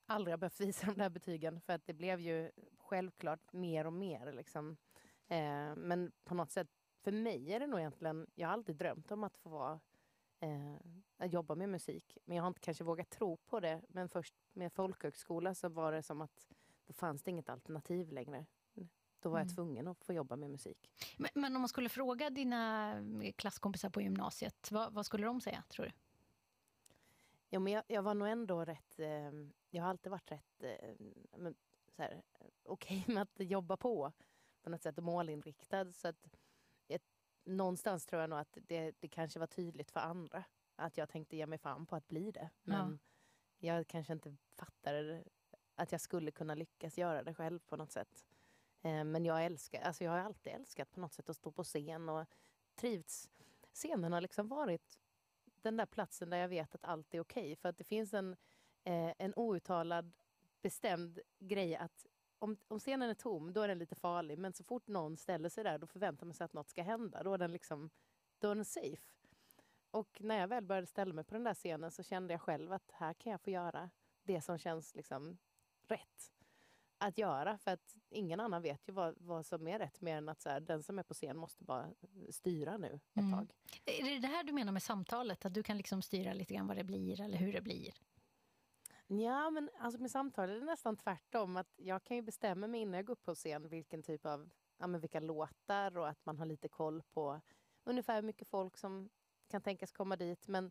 aldrig har behövt visa de där betygen för att det blev ju självklart mer och mer liksom Eh, men på något sätt, för mig är det nog egentligen, jag har alltid drömt om att få vara, eh, att jobba med musik. Men jag har inte kanske vågat tro på det. Men först med folkhögskola så var det som att då fanns det inget alternativ längre. Då var jag Mm. tvungen att få jobba med musik. Men, men om man skulle fråga dina eh, klasskompisar på gymnasiet, vad, vad skulle de säga tror du? Ja, men jag, jag var nog ändå rätt... Eh, jag har alltid varit rätt eh, men, så här, eh, okej med att jobba på på något sätt målinriktad. Så att, någonstans tror jag nog att det, det kanske var tydligt för andra att jag tänkte ge mig fan på att bli det. Men jag kanske inte fattade att jag skulle kunna lyckas göra det själv på något sätt. Eh, men jag älskar, alltså jag har alltid älskat på något sätt att stå på scen och trivts. Scenen har liksom varit den där platsen där jag vet att allt är okej. För att det finns en, eh, en outtalad bestämd grej att om, om scenen är tom, då är den lite farlig. Men så fort någon ställer sig där, då förväntar man sig att något ska hända. Då är den liksom, då är den safe. Och när jag väl började ställa mig på den där scenen så kände jag själv att här kan jag få göra det som känns liksom rätt att göra. För att ingen annan vet ju vad, vad som är rätt mer än att så här, den som är på scen måste bara styra nu ett Mm. tag. Är det det här du menar med samtalet? Att du kan liksom styra lite grann vad det blir eller hur det blir? Ja, men alltså med samtal är det nästan tvärtom. Att jag kan ju bestämma mig innan jag går upp på scen vilken typ av, ja, men vilka låtar och att man har lite koll på ungefär hur mycket folk som kan tänkas komma dit. Men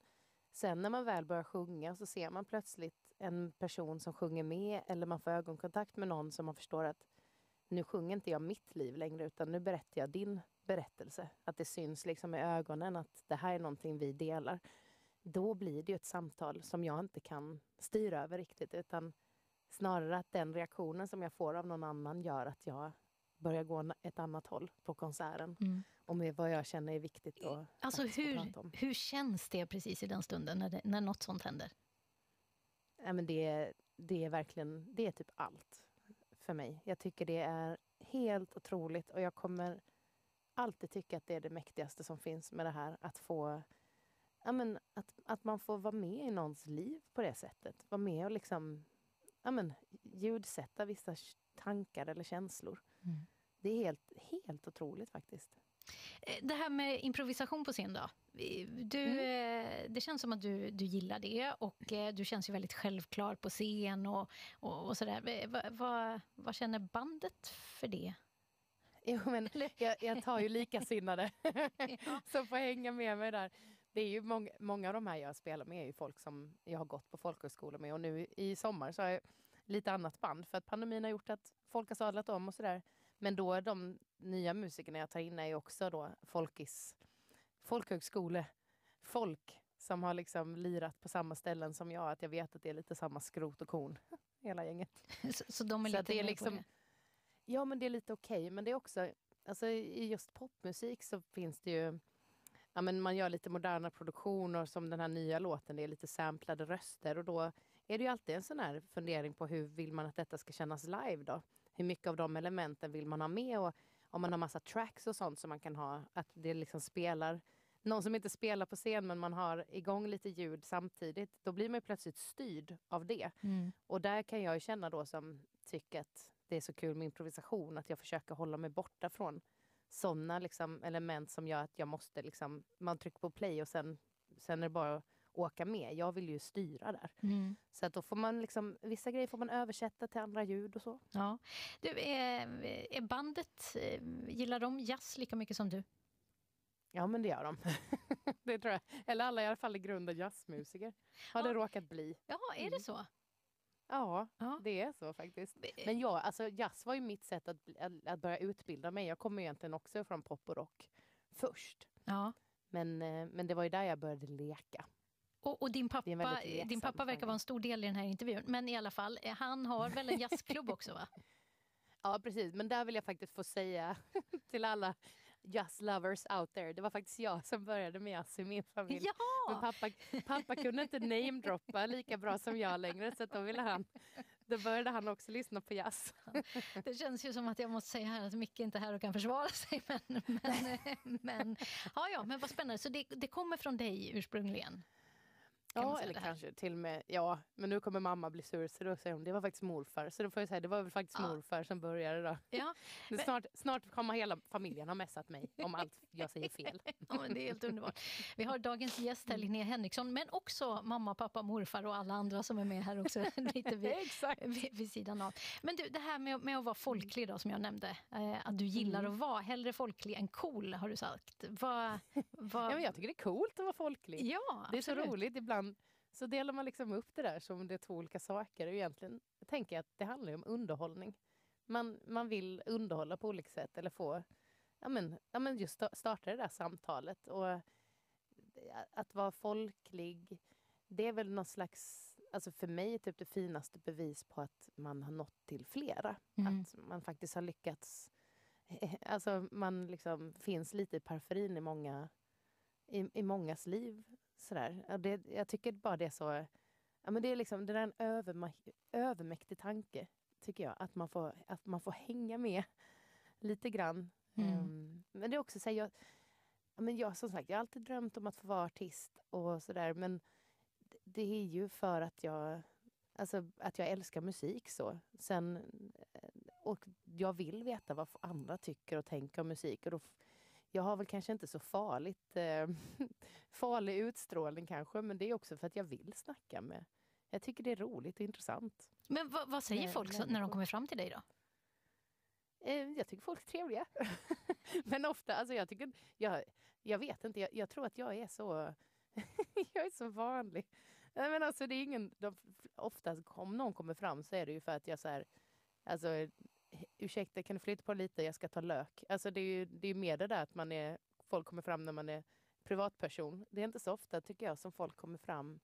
sen när man väl börjar sjunga så ser man plötsligt en person som sjunger med eller man får ögonkontakt med någon som man förstår att nu sjunger inte jag mitt liv längre utan nu berättar jag din berättelse. Att det syns liksom i ögonen att det här är någonting vi delar då blir det ju ett samtal som jag inte kan styra över riktigt utan snarare att den reaktionen som jag får av någon annan gör att jag börjar gå ett annat håll på konserten. Mm. Och med vad jag känner är viktigt att Alltså faktiskt få hur, om. hur känns det precis i den stunden när, det, när något sånt händer? Ja, men det, är- det är verkligen det är typ allt för mig. Jag tycker det är helt otroligt och jag kommer alltid tycka att det är det mäktigaste som finns med det här. Att få ja, men, att, att man får vara med i någons liv på det sättet. Vara med och liksom ja, men, ljudsätta vissa tankar eller känslor. Mm. Det är helt, helt otroligt faktiskt. Eh, Det här med improvisation på scen då? Du, eh, det känns som att du, du gillar det och eh, du känns ju väldigt självklar på scen och, och, och sådär. Vad vad- vad känner bandet för det? Jo, men jag, jag tar ju likasinnade som får hänga med mig där. Det är ju många, många av de här jag spelar med är ju folk som jag har gått på folkhögskola med och nu i sommar så har jag lite annat band för att pandemin har gjort att folk har sadlat om och sådär. Men då är de nya musikerna jag tar in är ju också då folkis, folkhögskole, folk som har liksom lirat på samma ställen som jag. Att jag vet att det är lite samma skrot och korn, hela gänget. Så, så de är Så lite det är liksom, det? Ja, men det är lite okej. Men det är också, alltså i just popmusik så finns det ju, ja men man gör lite moderna produktioner som den här nya låten, det är lite samplade röster och då är det ju alltid en sån här fundering på hur vill man att detta ska kännas live då? Hur mycket av de elementen vill man ha med och om man har massa tracks och sånt som man kan ha, att det liksom spelar någon som inte spelar på scen men man har igång lite ljud samtidigt, då blir man plötsligt styrd av det. Mm. Och där kan jag känna då som tycker att det är så kul med improvisation att jag försöker hålla mig borta från sådana liksom element som gör att jag måste liksom, man trycker på play och sen, sen är det bara att åka med. Jag vill ju styra där. Mm. Så att då får man liksom, vissa grejer får man översätta till andra ljud och så. Ja. Du, är, är bandet, eh, gillar de jazz lika mycket som du? Ja men det gör de. det tror jag. Eller alla i alla fall i grunden jazzmusiker. Har det råkat bli. Ja, är det så? Ja, det är så faktiskt. Men jag, alltså jazz var ju mitt sätt att, att, börja utbilda mig. Jag kommer egentligen också från pop och rock först. Ja. Men, eh, men det var ju där jag började leka. Och, och din pappa, leksam din pappa verkar vara en stor del i den här intervjun. Men i alla fall, eh, han har väl en jazzklubb också va? Ja, precis. Men där vill jag faktiskt få säga till alla jazz lovers out there. Det var faktiskt jag som började med jazz i min familj. Ja! Men pappa, pappa kunde inte namedroppa lika bra som jag längre så då ville han då började han också lyssna på jazz. Det känns ju som att jag måste säga här att Micke inte är här och kan försvara sig. Men, men, men, ja, ja, men vad spännande. Så det, det kommer från dig ursprungligen? Ja, eller kanske till och med, ja, men nu kommer mamma bli sur så då säger hon det var faktiskt morfar. Så då får jag säga det var väl faktiskt Ja. morfar som började då. Ja, Men snart, snart kommer hela familjen ha messat mig om allt jag säger fel. Ja, det är helt underbart. Vi har dagens gäst här, Linnea Henriksson, men också mamma, pappa, morfar och alla andra som är med här också lite vid, vid, vid sidan av. Men du, det här med, med att vara folklig då, som jag nämnde, eh, att du gillar Mm. att vara hellre folklig än cool, har du sagt. Vad, vad... Ja, men jag tycker det är coolt att vara folklig. Ja, det är så absolut. roligt ibland. Så delar man liksom upp det där som det är två olika saker. Och egentligen tänker jag att det handlar om underhållning. Man, man vill underhålla på olika sätt eller få, ja men, ja men just sta- starta det där samtalet. Och att vara folklig, det är väl någon slags, alltså för mig typ det finaste bevis på att man har nått till flera. Mm. Att man faktiskt har lyckats, alltså man liksom finns lite i periferin i många, i, i mångas liv. Sådär. Det, jag tycker bara det är så, ja men det är liksom, det är en överma, övermäktig tanke, tycker jag. Att man får, att man får hänga med lite grann. Mm. Ehm, men det är också så här, jag, ja, men jag, som sagt, jag har alltid drömt om att få vara artist och sådär. Men det- det är ju för att jag, alltså, att jag älskar musik så. Sen, eh, och jag vill veta vad andra tycker och tänker om musik. Och då, jag har väl kanske inte så farligt, eh, farlig utstrålning kanske, men det är också för att jag vill snacka med. Jag tycker det är roligt och intressant. Men vad, vad säger folk så, när de kommer fram till dig då? Eh, jag tycker folk är trevliga. Men ofta, alltså jag tycker, jag, jag vet inte, jag, jag tror att jag är så, jag är så vanlig. Nej, men alltså det är ingen, de, oftast om någon kommer fram så är det ju för att jag så här, alltså ursäkta kan du flytta på lite, jag ska ta lök. Alltså det är ju det är mer det där att man är, folk kommer fram när man är privatperson. Det är inte så ofta tycker jag som folk kommer fram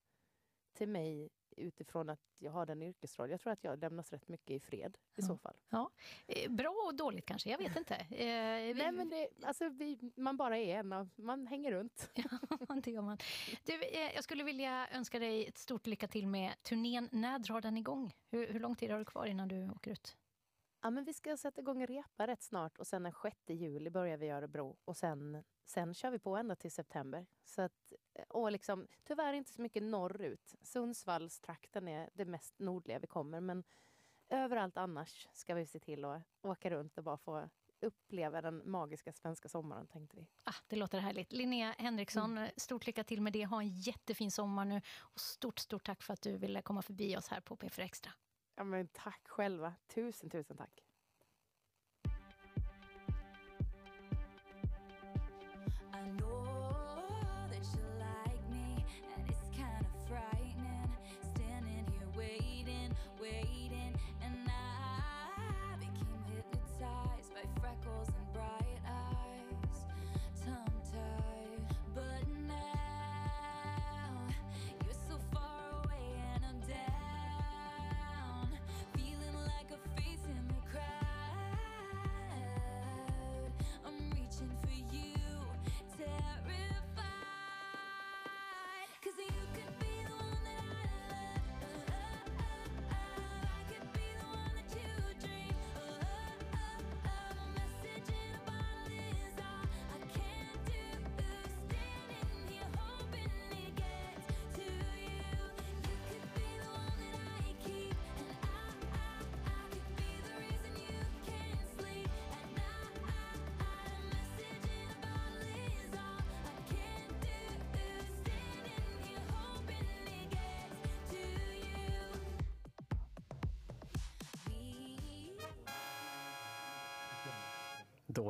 till mig utifrån att jag har den yrkesroll. Jag tror att jag lämnas rätt mycket i fred i så fall. Ja. Eh, Bra och dåligt kanske, jag vet inte. Eh, Nej, men det, alltså, vi, man bara är en av, man hänger runt. Ja, det gör man. Du, eh, jag skulle vilja önska dig ett stort lycka till med turnén. När drar den igång? Hur, hur lång tid har du kvar innan du åker ut? Ja, men vi ska sätta igång och repa rätt snart och sen den 6 juli börjar vi i Örebro och sen, sen kör vi på ända till september. Så att, och liksom, tyvärr inte så mycket norrut. Sundsvallstrakten är det mest nordliga vi kommer men överallt annars ska vi se till att åka runt och bara få uppleva den magiska svenska sommaren tänkte vi. Ah, det låter härligt. Linnea Henriksson, stort lycka till med det. Ha en jättefin sommar nu. Och stort, stort tack för att du ville komma förbi oss här på P4 Extra. Ja, men tack själva. Tusen, tusen tack.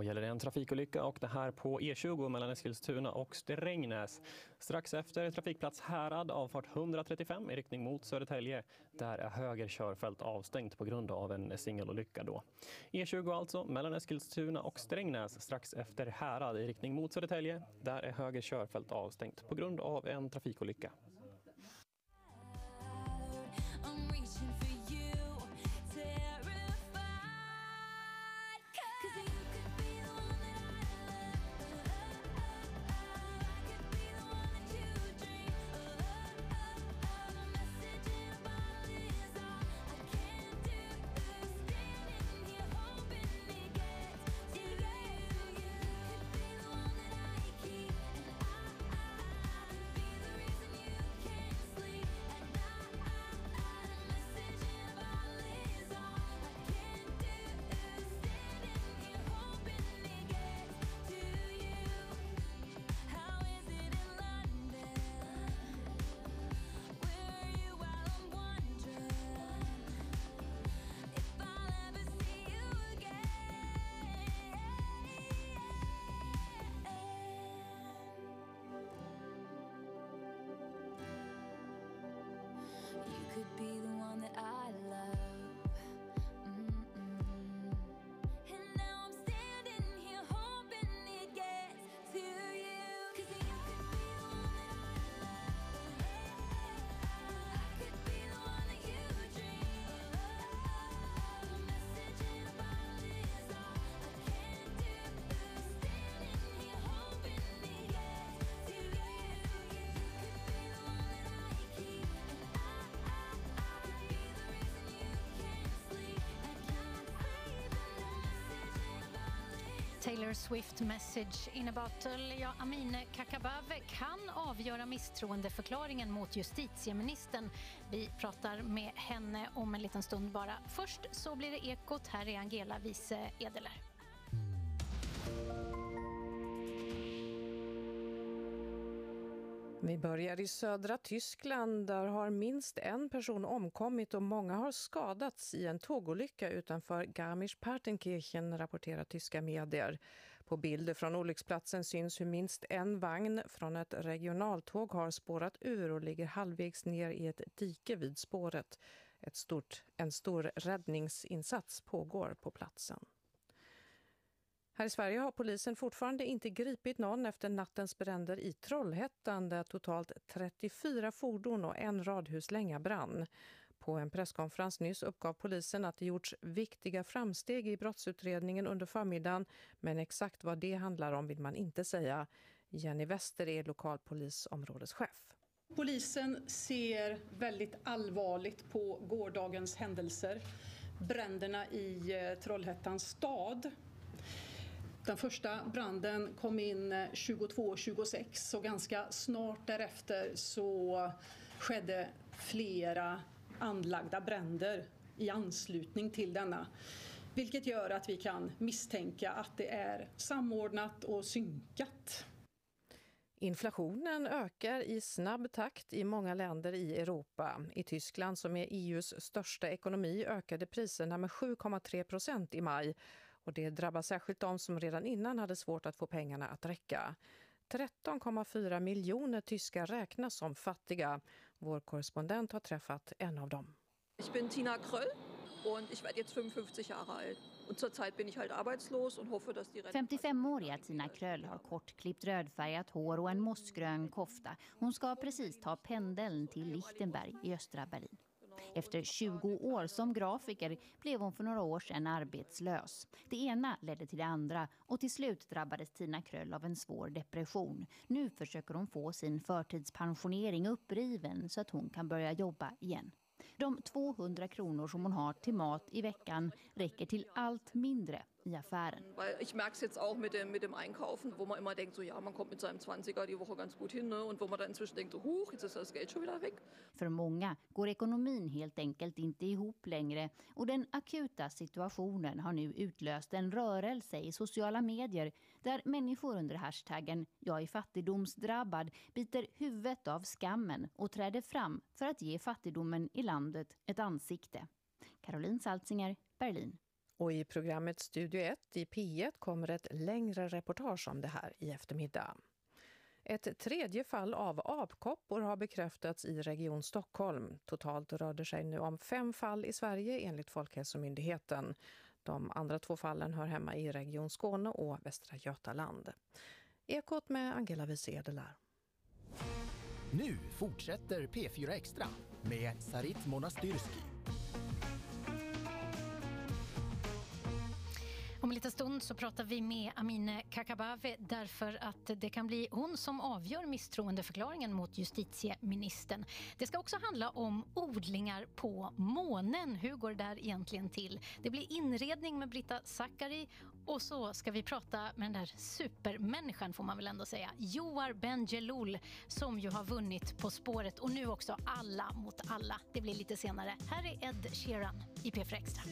Då gäller det en trafikolycka och det här på E20 mellan Eskilstuna och Strängnäs. Strax efter trafikplats Härad, avfart 135 i riktning mot Södertälje. Där är höger körfält avstängt på grund av en singelolycka då. E20 alltså mellan Eskilstuna och Strängnäs strax efter Härad i riktning mot Södertälje. Där är höger körfält avstängt på grund av en trafikolycka. Be the Taylor Swift Message in a Bottle. Ja, Amine Kakabaveh kan avgöra misstroendeförklaringen mot justitieministern. Vi pratar med henne om en liten stund bara. Först så blir det Ekot. Här är Angela Wiese Edeler. Börjar i södra Tyskland. Där har minst en person omkommit och många har skadats i en tågolycka utanför Garmisch-Partenkirchen, rapporterar tyska medier. På bilder från olycksplatsen syns hur minst en vagn från ett regionaltåg har spårat ur och ligger halvvägs ner i ett dike vid spåret. Ett stort, en stor räddningsinsats pågår på platsen. Här i Sverige har polisen fortfarande inte gripit någon efter nattens bränder i Trollhättan där totalt 34 fordon och en radhuslänga brann. På en presskonferens nyss uppgav polisen att det gjorts viktiga framsteg i brottsutredningen under förmiddagen men exakt vad det handlar om vill man inte säga. Jenny Wester är lokalpolisområdeschef. Polisen ser väldigt allvarligt på gårdagens händelser. Bränderna i eh, Trollhättans stad. Den första branden kom in eh, 22.26 och ganska snart därefter så skedde flera anlagda bränder i anslutning till denna. Vilket gör att vi kan misstänka att det är samordnat och synkat. Inflationen ökar i snabb takt i många länder i Europa. I Tyskland, som är EUs största ekonomi, ökade priserna med 7,3 procent i maj. Och det drabbar särskilt de som redan innan hade svårt att få pengarna att räcka. 13,4 miljoner tyskar räknas som fattiga. Vår korrespondent har träffat en av dem. Ich bin Tina Kröll und ich werde jetzt 55 Jahre alt. Und zurzeit bin ich halt arbeitslos und hoffe, dass die Rente... 55-åriga Tina Kröll har kortklippt rödfärgat hår och en mossgrön kofta. Hon ska precis ta pendeln till Lichtenberg i östra Berlin. Efter 20 år som grafiker blev hon för några år sedan arbetslös. Det ena ledde till det andra och till slut drabbades Tina Kröll av en svår depression. Nu försöker hon få sin förtidspensionering uppriven så att hon kan börja jobba igen. De 200 kronor som hon har till mat i veckan räcker till allt mindre i affären. Ich merke es jetzt auch mit dem, mit dem Einkaufen, wo man immer denkt, so ja, man kommt mit seinem 20er die Woche ganz gut hin. Ne? Und wo man dann inzwischen denkt, so, huch, jetzt ist das Geld schon wieder weg. För många går ekonomin helt enkelt inte ihop längre och den akuta situationen har nu utlöst en rörelse i sociala medier där människor under hashtaggen “jag är fattigdomsdrabbad” biter huvudet av skammen och träder fram för att ge fattigdomen i landet ett ansikte. Caroline Salzinger, Berlin. Och i programmet Studio 1 i P1 kommer ett längre reportage om det här i eftermiddag. Ett tredje fall av apkoppor har bekräftats i Region Stockholm. Totalt rör det sig nu om fem fall i Sverige enligt Folkhälsomyndigheten. De andra två fallen hör hemma i Region Skåne och Västra Götaland. Ekot med Angela Wiese Nu fortsätter P4 Extra med Sarit Monastyrski. Om en liten stund så pratar vi med Amine Kakabaveh därför att det kan bli hon som avgör misstroendeförklaringen mot justitieministern. Det ska också handla om odlingar på månen. Hur går det där egentligen till? Det blir inredning med Britta Zackari och så ska vi prata med den där supermänniskan får man väl ändå säga. Joar Bendjelloul som ju har vunnit På spåret och nu också Alla mot alla. Det blir lite senare. Här är Ed Sheeran i P4 Extra.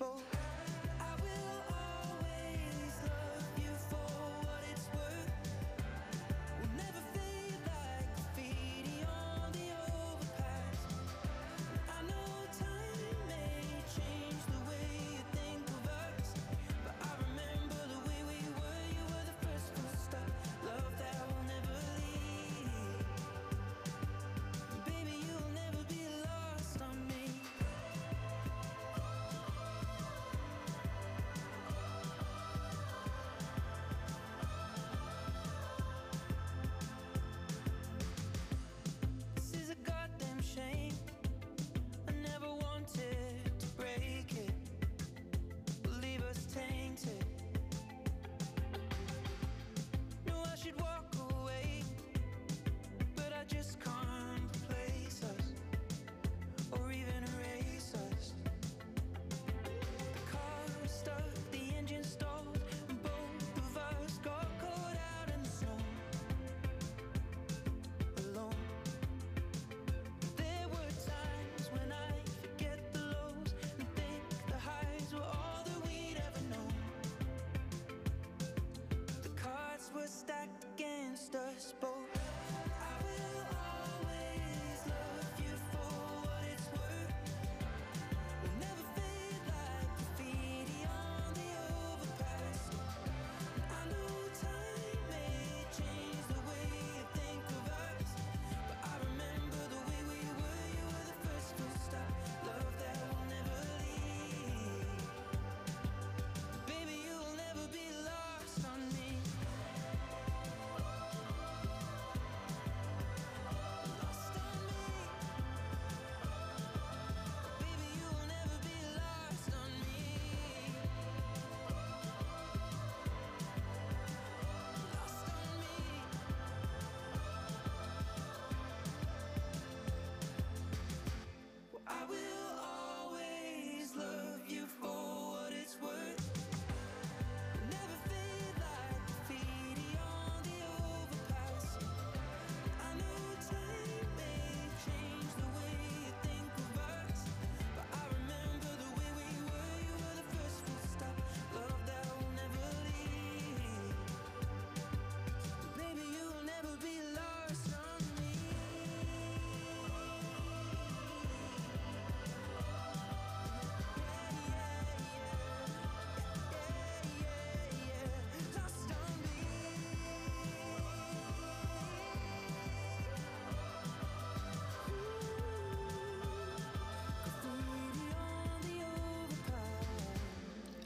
people. us both.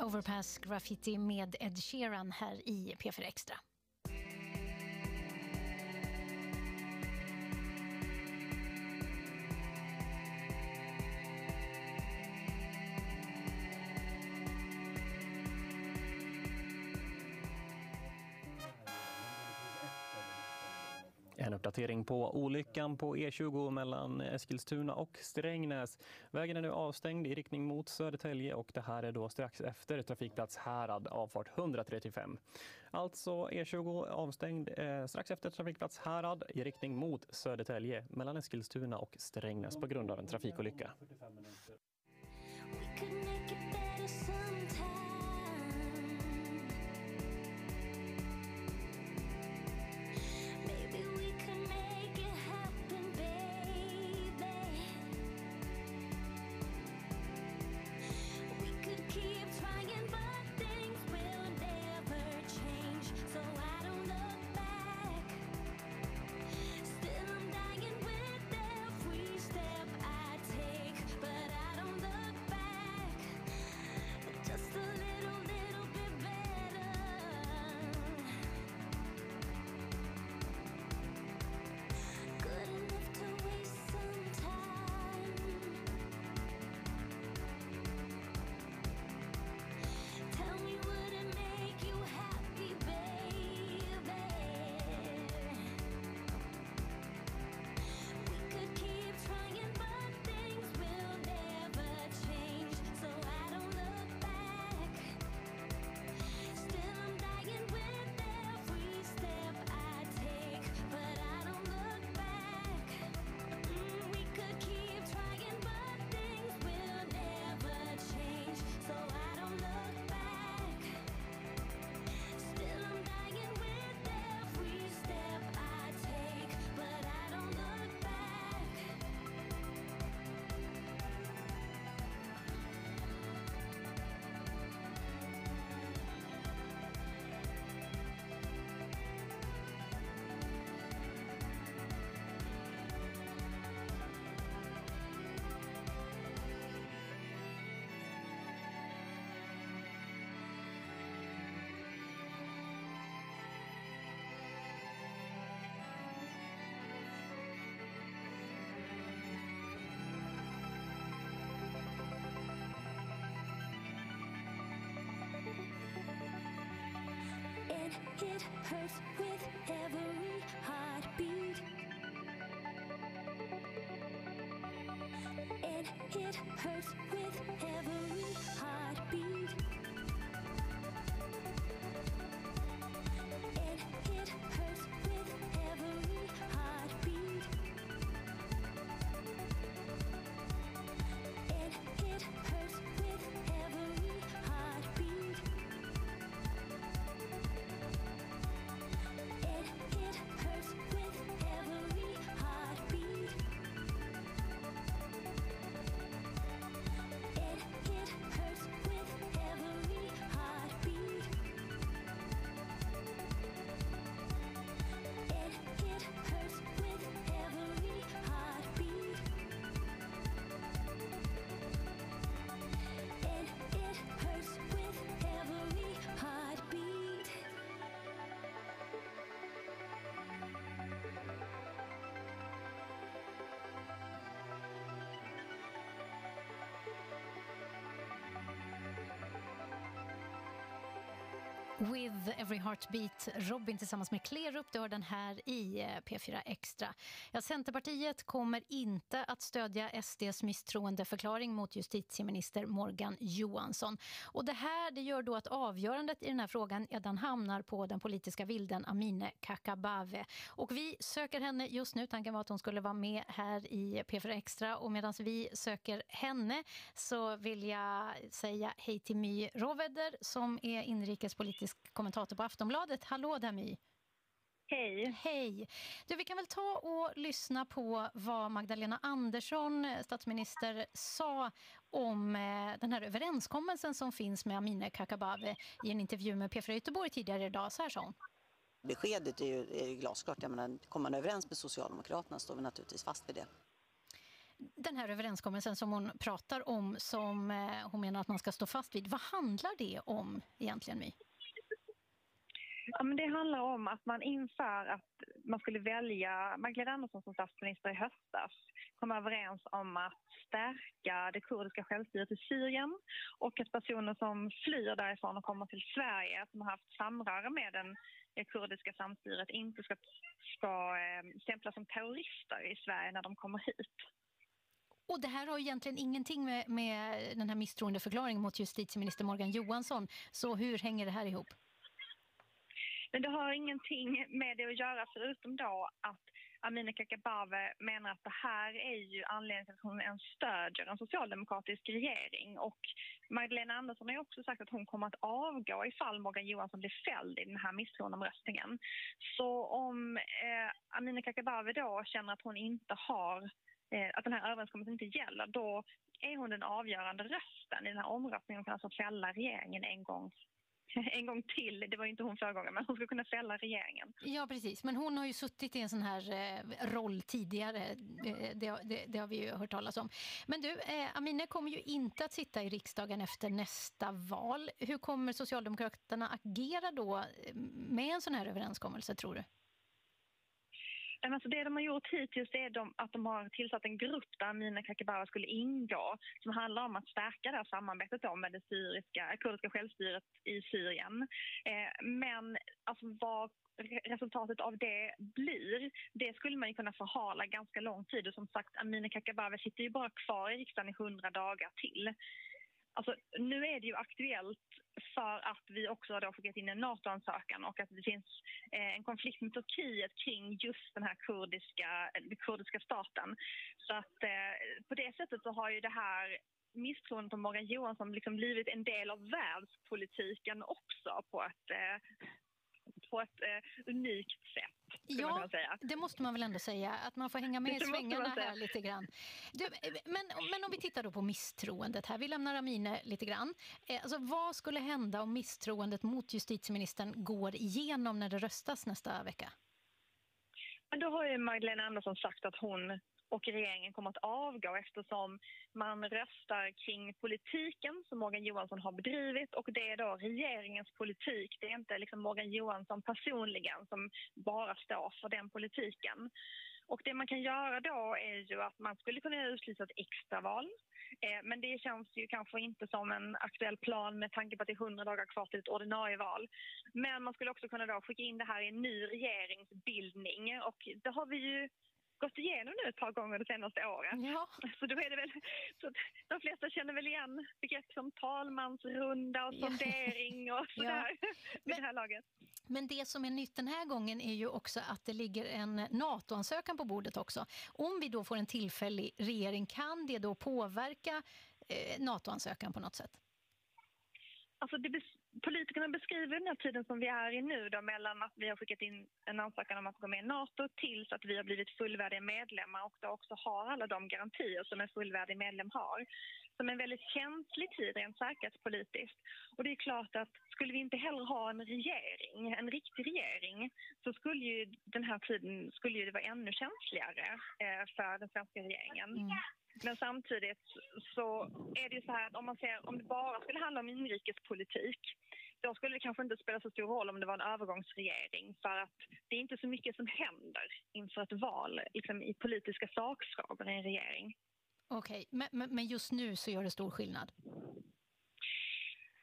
Overpass Graffiti med Ed Sheeran här i P4 Extra. På olyckan på E20 mellan Eskilstuna och Strängnäs. Vägen är nu avstängd i riktning mot Södertälje och det här är då strax efter trafikplats Härad, avfart 135. Alltså E20 avstängd eh, strax efter trafikplats Härad i riktning mot Södertälje mellan Eskilstuna och Strängnäs på grund av en trafikolycka. It hurts with every heartbeat. And it hurts With Every Heartbeat, Robin tillsammans med Klerup, du har den här i eh, P4 Extra. Ja, Centerpartiet kommer inte att stödja SDs misstroendeförklaring mot justitieminister Morgan Johansson. Och det här det gör då att avgörandet i den här frågan ja, den hamnar på den politiska vilden Amine Kakabaveh. Och vi söker henne just nu, tanken var att hon skulle vara med här i P4 Extra och medan vi söker henne så vill jag säga hej till My Roveder som är inrikespolitisk kommentator på Aftonbladet. Hallå där My! Hej! Hej! Du, vi kan väl ta och lyssna på vad Magdalena Andersson, statsminister, sa om eh, den här överenskommelsen som finns med Amineh Kakabaveh i en intervju med P4 Göteborg tidigare idag. Så här sa hon. Beskedet är ju, är ju glasklart. Jag menar, kommer man överens med Socialdemokraterna står vi naturligtvis fast vid det. Den här överenskommelsen som hon pratar om, som eh, hon menar att man ska stå fast vid, vad handlar det om egentligen, My? Ja, men det handlar om att man inför att man skulle välja Magdalena Andersson som statsminister i höstas kom överens om att stärka det kurdiska självstyret i Syrien och att personer som flyr därifrån och kommer till Sverige som har haft samröre med den det kurdiska samstyret inte ska, ska eh, stämplas som terrorister i Sverige när de kommer hit. Och det här har egentligen ingenting med, med den här misstroendeförklaringen mot justitieminister Morgan Johansson. Så hur hänger det här ihop? Men det har ingenting med det att göra förutom då att Amineh Kakabaveh menar att det här är ju anledningen till att hon ens stödjer en socialdemokratisk regering. Och Magdalena Andersson har ju också sagt att hon kommer att avgå ifall Morgan Johansson blir fälld i den här misstroendeomröstningen. Så om eh, Amineh Kakabaveh då känner att hon inte har eh, att den här överenskommelsen inte gäller, då är hon den avgörande rösten i den här omröstningen och kan alltså fälla regeringen en gång en gång till. Det var ju inte hon förra gången, men hon skulle kunna fälla regeringen. Ja, precis. Men hon har ju suttit i en sån här eh, roll tidigare. Det, det, det har vi ju hört talas om. Men du, eh, Amineh kommer ju inte att sitta i riksdagen efter nästa val. Hur kommer Socialdemokraterna agera då eh, med en sån här överenskommelse, tror du? Alltså det de har gjort hittills är de, att de har tillsatt en grupp där Amineh Kakabaveh skulle ingå som handlar om att stärka det här samarbetet då med det syriska, kurdiska självstyret i Syrien. Eh, men alltså vad resultatet av det blir, det skulle man ju kunna förhala ganska lång tid. Och som sagt, Amineh Kakabaveh sitter ju bara kvar i riksdagen i hundra dagar till. Alltså, nu är det ju aktuellt för att vi också har då skickat in en NATO-ansökan och att det finns eh, en konflikt med Turkiet kring just den här kurdiska, den kurdiska staten. Så att eh, på det sättet så har ju det här misstroendet på Morgan Johansson liksom blivit en del av världspolitiken också på ett, eh, på ett eh, unikt sätt. Ja, det måste man väl ändå säga, att man får hänga med i Det svängarna här lite grann. Du, men, men om vi tittar då på misstroendet här, vi lämnar Amine lite grann. Eh, Alltså, vad skulle hända om misstroendet mot justitieministern går igenom när det röstas nästa vecka? Men då har ju Magdalena Andersson sagt att hon och regeringen kommer att avgå eftersom man röstar kring politiken som Morgan Johansson har bedrivit och det är då regeringens politik. Det är inte liksom Morgan Johansson personligen som bara står för den politiken. Och det man kan göra då är ju att man skulle kunna utlysa ett extraval. Eh, men det känns ju kanske inte som en aktuell plan med tanke på att det är 100 dagar kvar till ett ordinarie val. Men man skulle också kunna då skicka in det här i en ny regeringsbildning och det har vi ju gått igenom nu ett par gånger det senaste året. Ja. Så då är det väl, så de flesta känner väl igen begrepp som talmansrunda och Ja. sondering och Ja. sådär vid det här laget. Men det som är nytt den här gången är ju också att det ligger en NATO-ansökan på bordet också. Om vi då får en tillfällig regering, kan det då påverka eh, NATO-ansökan på något sätt? Alltså det politikerna beskriver den här tiden som vi är i nu då, mellan att vi har skickat in en ansökan om att gå med i NATO tills att vi har blivit fullvärdiga medlemmar och då också har alla de garantier som en fullvärdig medlem har. Som en väldigt känslig tid rent säkerhetspolitiskt. Och det är klart att skulle vi inte heller ha en regering, en riktig regering, så skulle ju den här tiden skulle ju det vara ännu känsligare eh, för den svenska regeringen. Men samtidigt så är det ju så här att om man ser om det bara skulle handla om inrikespolitik då skulle det kanske inte spela så stor roll om det var en övergångsregering för att det är inte så mycket som händer inför ett val liksom i politiska sakfrågor i en regering. Okej, men, men men just nu så gör det stor skillnad.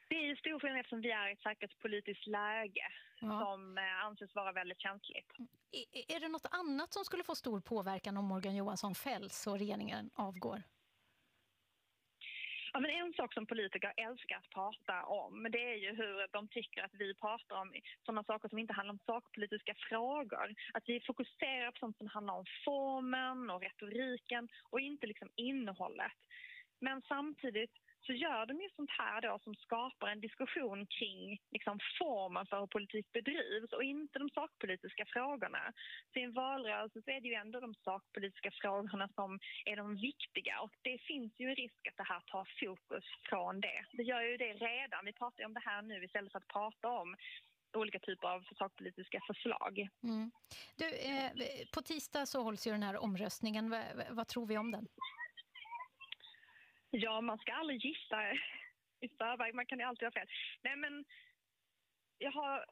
Det är ju stor skillnad eftersom vi är i ett säkerhetspolitiskt läge Ja. som eh, anses vara väldigt känsligt. Är, är det något annat som skulle få stor påverkan om Morgan Johansson fälls och regeringen avgår? Ja, men en sak som politiker älskar att prata om det är ju hur de tycker att vi pratar om sådana saker som inte handlar om sakpolitiska frågor. Att vi fokuserar på sånt som handlar om formen och retoriken och inte liksom innehållet. Men samtidigt så gör de ju sånt här då som skapar en diskussion kring liksom formen för hur politik bedrivs och inte de sakpolitiska frågorna. Så i en valrörelse så är det ju ändå de sakpolitiska frågorna som är de viktiga och det finns ju en risk att det här tar fokus från det. Det gör ju det redan. Vi pratar ju om det här nu istället för att prata om olika typer av sakpolitiska förslag. Mm. Du, eh, på tisdag så hålls ju den här omröstningen. V vad tror vi om den? Ja, man ska aldrig gissa i förväg. Man kan ju alltid ha fel. Nej, men jag har...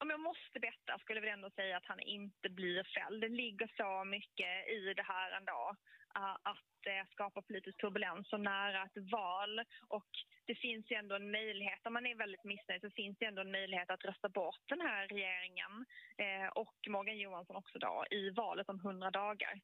Om jag måste betta skulle jag väl ändå säga att han inte blir fälld. Det ligger så mycket i det här ändå. Eh, att eh, skapa politisk turbulens så nära ett val. Och det finns ju ändå en möjlighet, om man är väldigt missnöjd så finns det ändå en möjlighet att rösta bort den här regeringen eh, och Morgan Johansson också då i valet om 100 dagar.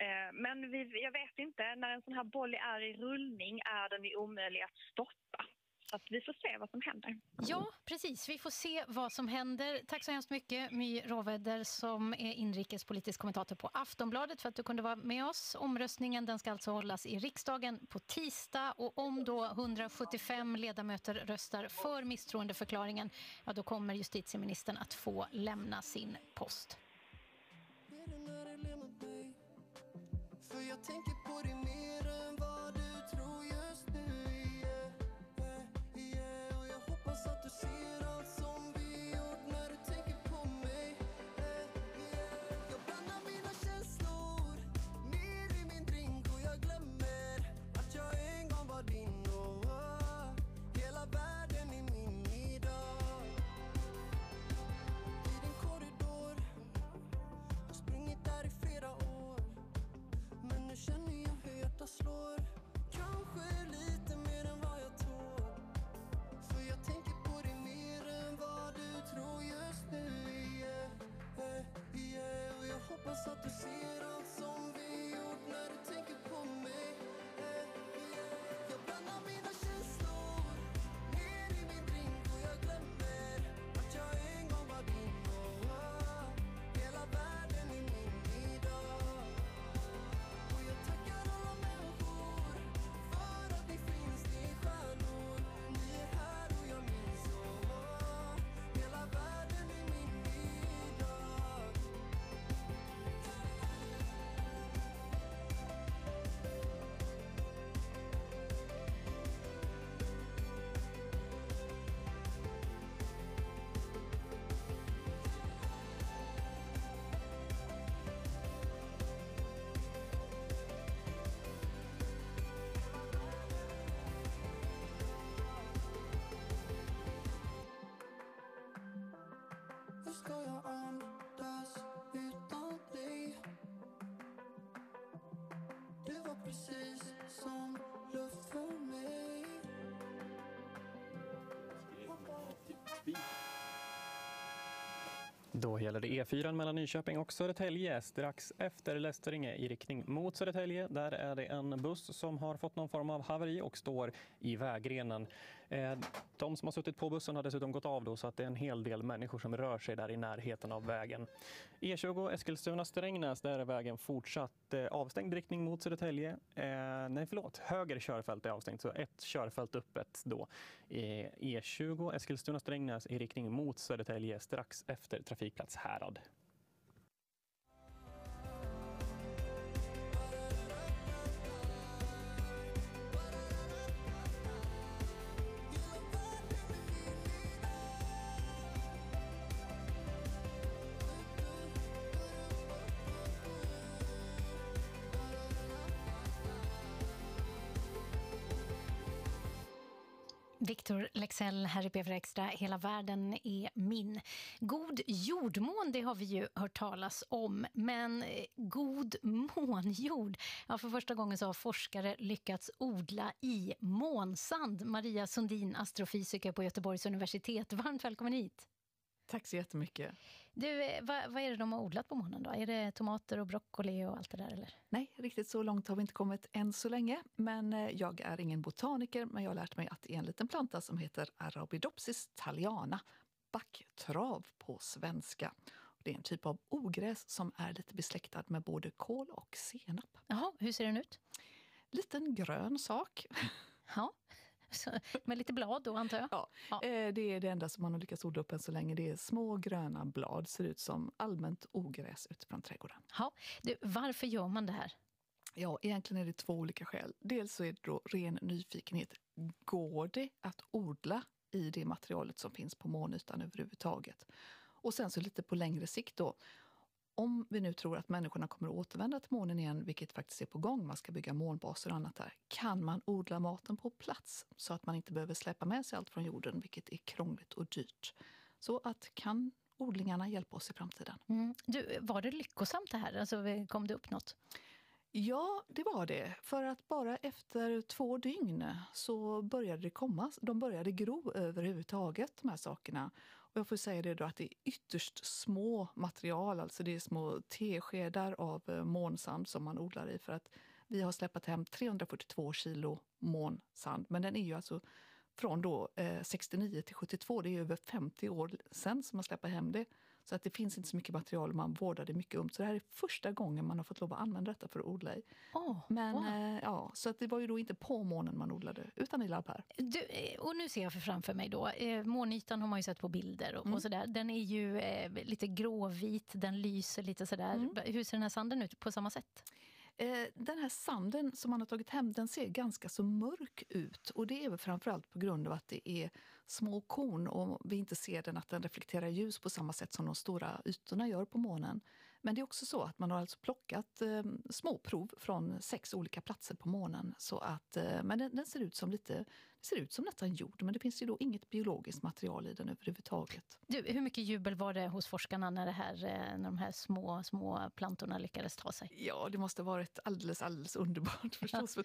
Eh, Men vi, jag vet inte, när en sån här boll är i rullning är den ju omöjlig att stoppa. Så att vi får se vad som händer. Ja, precis. Vi får se vad som händer. Tack så hemskt mycket, My Råväder, som är inrikespolitisk kommentator på Aftonbladet, för att du kunde vara med oss. Omröstningen den ska alltså hållas i riksdagen på tisdag. Och om då 175 ledamöter röstar för misstroendeförklaringen, ja, då kommer justitieministern att få lämna sin post. Jag tänker slår Du var precis som luft för mig Då gäller det E4 mellan Nyköping och Södertälje strax efter Lästringe i riktning mot Södertälje. Där är det en buss som har fått någon form av haveri och står i vägrenen. Eh, de som har suttit på bussen har dessutom gått av då så att det är en hel del människor som rör sig där i närheten av vägen. E20 Eskilstuna-Strängnäs, där är vägen fortsatt eh, avstängd i riktning mot Södertälje. Eh, nej, förlåt, höger körfält är avstängt så ett körfält öppet då. Eh, e E20 Eskilstuna-Strängnäs i riktning mot Södertälje strax efter trafikplats Härad. Axel, här i PFR Extra. Hela världen är min. God jordmån, det har vi ju hört talas om. Men eh, god månjord? Ja, för första gången så har forskare lyckats odla i månsand. Maria Sundin, astrofysiker på Göteborgs universitet. Varmt välkommen hit. Tack så jättemycket. Du, eh, vad, vad är det de har odlat på månen då? Är det tomater och broccoli och allt det där eller? Nej, riktigt så långt har vi inte kommit än så länge. Men eh, jag är ingen botaniker, men jag har lärt mig att det är en liten planta som heter Arabidopsis thaliana, backtrav på svenska. Det är en typ av ogräs som är lite besläktad med både kål och senap. Jaha, hur ser den ut? Liten grön sak. Ja, med lite blad då antar jag? Ja, eh, det är det enda som man har lyckats odla upp än så länge. Det är små gröna blad, ser ut som allmänt ogräs ute från trädgården. Ja, du, varför gör man det här? Ja, egentligen är det två olika skäl. Dels så är det då ren nyfikenhet. Går det att odla i det materialet som finns på månytan överhuvudtaget? Och sen så lite på längre sikt då. Om vi nu tror att människorna kommer att återvända till månen igen, vilket faktiskt är på gång, man ska bygga månbaser och annat där, kan man odla maten på plats så att man inte behöver släppa med sig allt från jorden, vilket är krångligt och dyrt. Så att kan odlingarna hjälpa oss i framtiden? Mm. Du, var det lyckosamt det här? Alltså, kom det upp något? Ja, det var det. För att bara efter två dygn så började det komma. De började gro överhuvudtaget, de här sakerna. Och jag får säga det då att det är ytterst små material, alltså det är små teskedar av eh, månsand som man odlar i. För att vi har släppt hem 342 kilo månsand, men den är ju alltså från då eh, 69 till 72, det är över 50 år sedan som man släpper hem det. Så att det finns inte så mycket material och man vårdar det mycket ömt. Så det här är första gången man har fått lov att använda detta för att odla i. Oh, Men wow. eh, ja, så att det var ju då inte på månen man odlade, utan i labb här. Du, eh, och nu ser jag för framför mig då, eh, månytan har man ju sett på bilder och, Mm. och sådär. Den är ju eh, lite gråvit, den lyser lite sådär. Mm. Hur ser den här sanden ut på samma sätt? Eh, Den här sanden som man har tagit hem den ser ganska så mörk ut. Och Det är väl framförallt på grund av att det är små korn och vi inte ser den att den reflekterar ljus på samma sätt som de stora ytorna gör på månen. Men det är också så att man har alltså plockat eh, små prov från sex olika platser på månen. Så att, eh, men den, den ser ut som lite, det ser ut som nästan jord, men det finns ju då inget biologiskt material i den överhuvudtaget. Du, hur mycket jubel var det hos forskarna när, det här, eh, när de här små, små plantorna lyckades ta sig? Ja, det måste ha varit alldeles, alldeles underbart förstås. För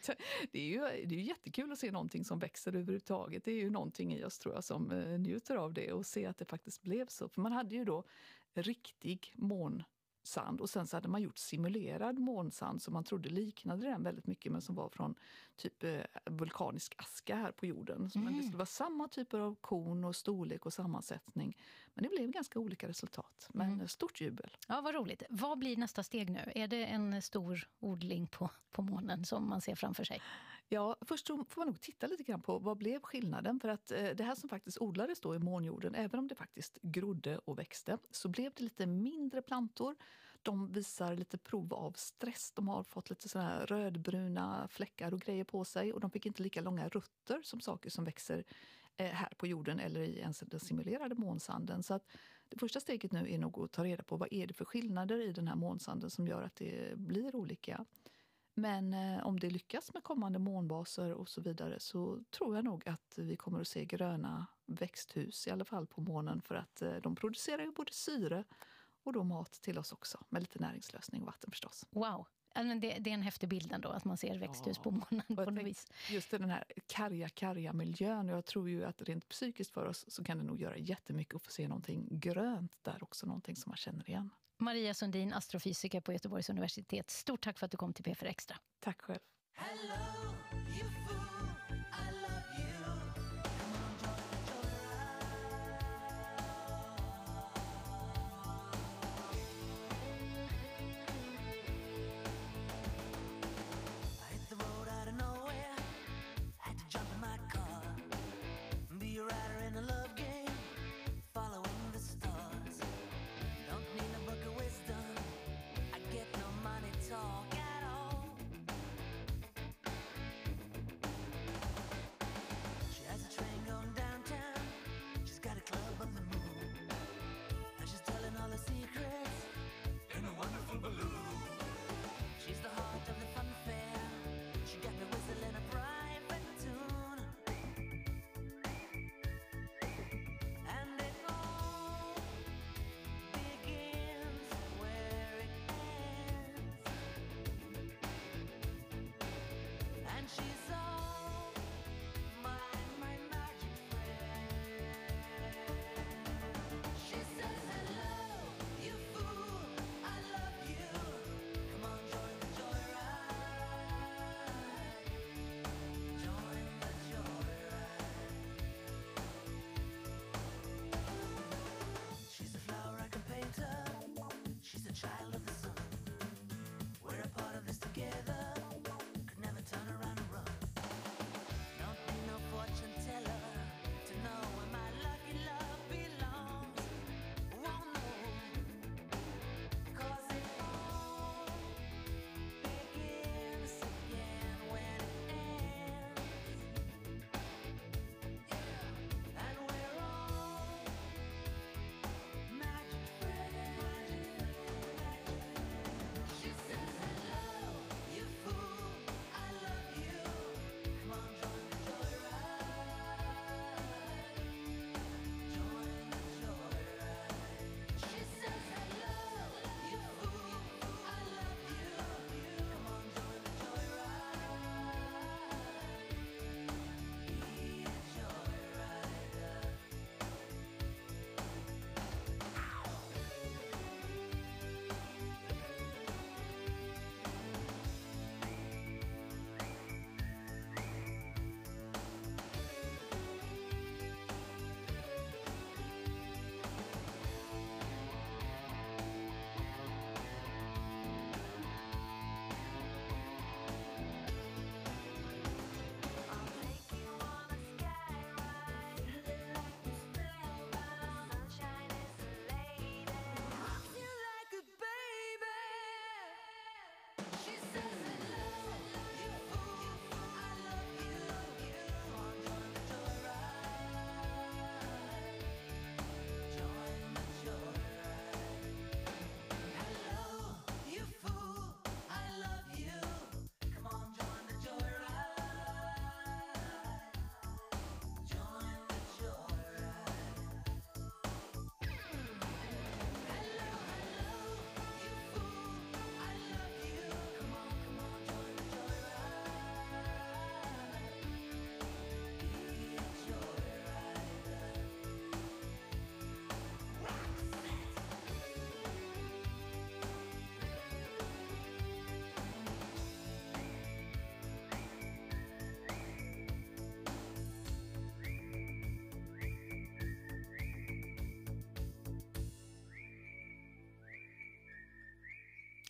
Det är, ju, det är jättekul att se någonting som växer överhuvudtaget. Det är ju någonting i oss tror jag som eh, njuter av det och se att det faktiskt blev så. För man hade ju då riktig månsand och sen så hade man gjort simulerad månsand som man trodde liknade den väldigt mycket men som var från typ eh, vulkanisk aska här på jorden. Så Men det Mm. skulle vara samma typer av korn och storlek och sammansättning. Men det blev ganska olika resultat. Men Mm. stort jubel. Ja, vad roligt. Vad blir nästa steg nu? Är det en stor odling på, på månen som man ser framför sig? Ja, först så får man nog titta lite grann på vad blev skillnaden. För att eh, det här som faktiskt odlades då i månjorden, även om det faktiskt grodde och växte, så blev det lite mindre plantor. De visar lite prov av stress. De har fått lite sådana här rödbruna fläckar och grejer på sig och de fick inte lika långa rötter som saker som växer eh, här på jorden eller i ens den simulerade månsanden. Så att det första steget nu är nog att ta reda på vad är det för skillnader i den här månsanden som gör att det blir olika. Men eh, om det lyckas med kommande månbaser och så vidare så tror jag nog att vi kommer att se gröna växthus i alla fall på månen för att eh, de producerar ju både syre och då mat till oss också med lite näringslösning och vatten förstås. Wow! Ja, Det, det är en häftig bild ändå, att man ser växthus på månen på något vis. Just den här karga, karga miljön. Jag tror ju att rent psykiskt för oss så kan det nog göra jättemycket att få se någonting grönt där också, någonting som man känner igen. Maria Sundin, astrofysiker på Göteborgs universitet. Stort tack för att du kom till P4 Extra. Tack själv. I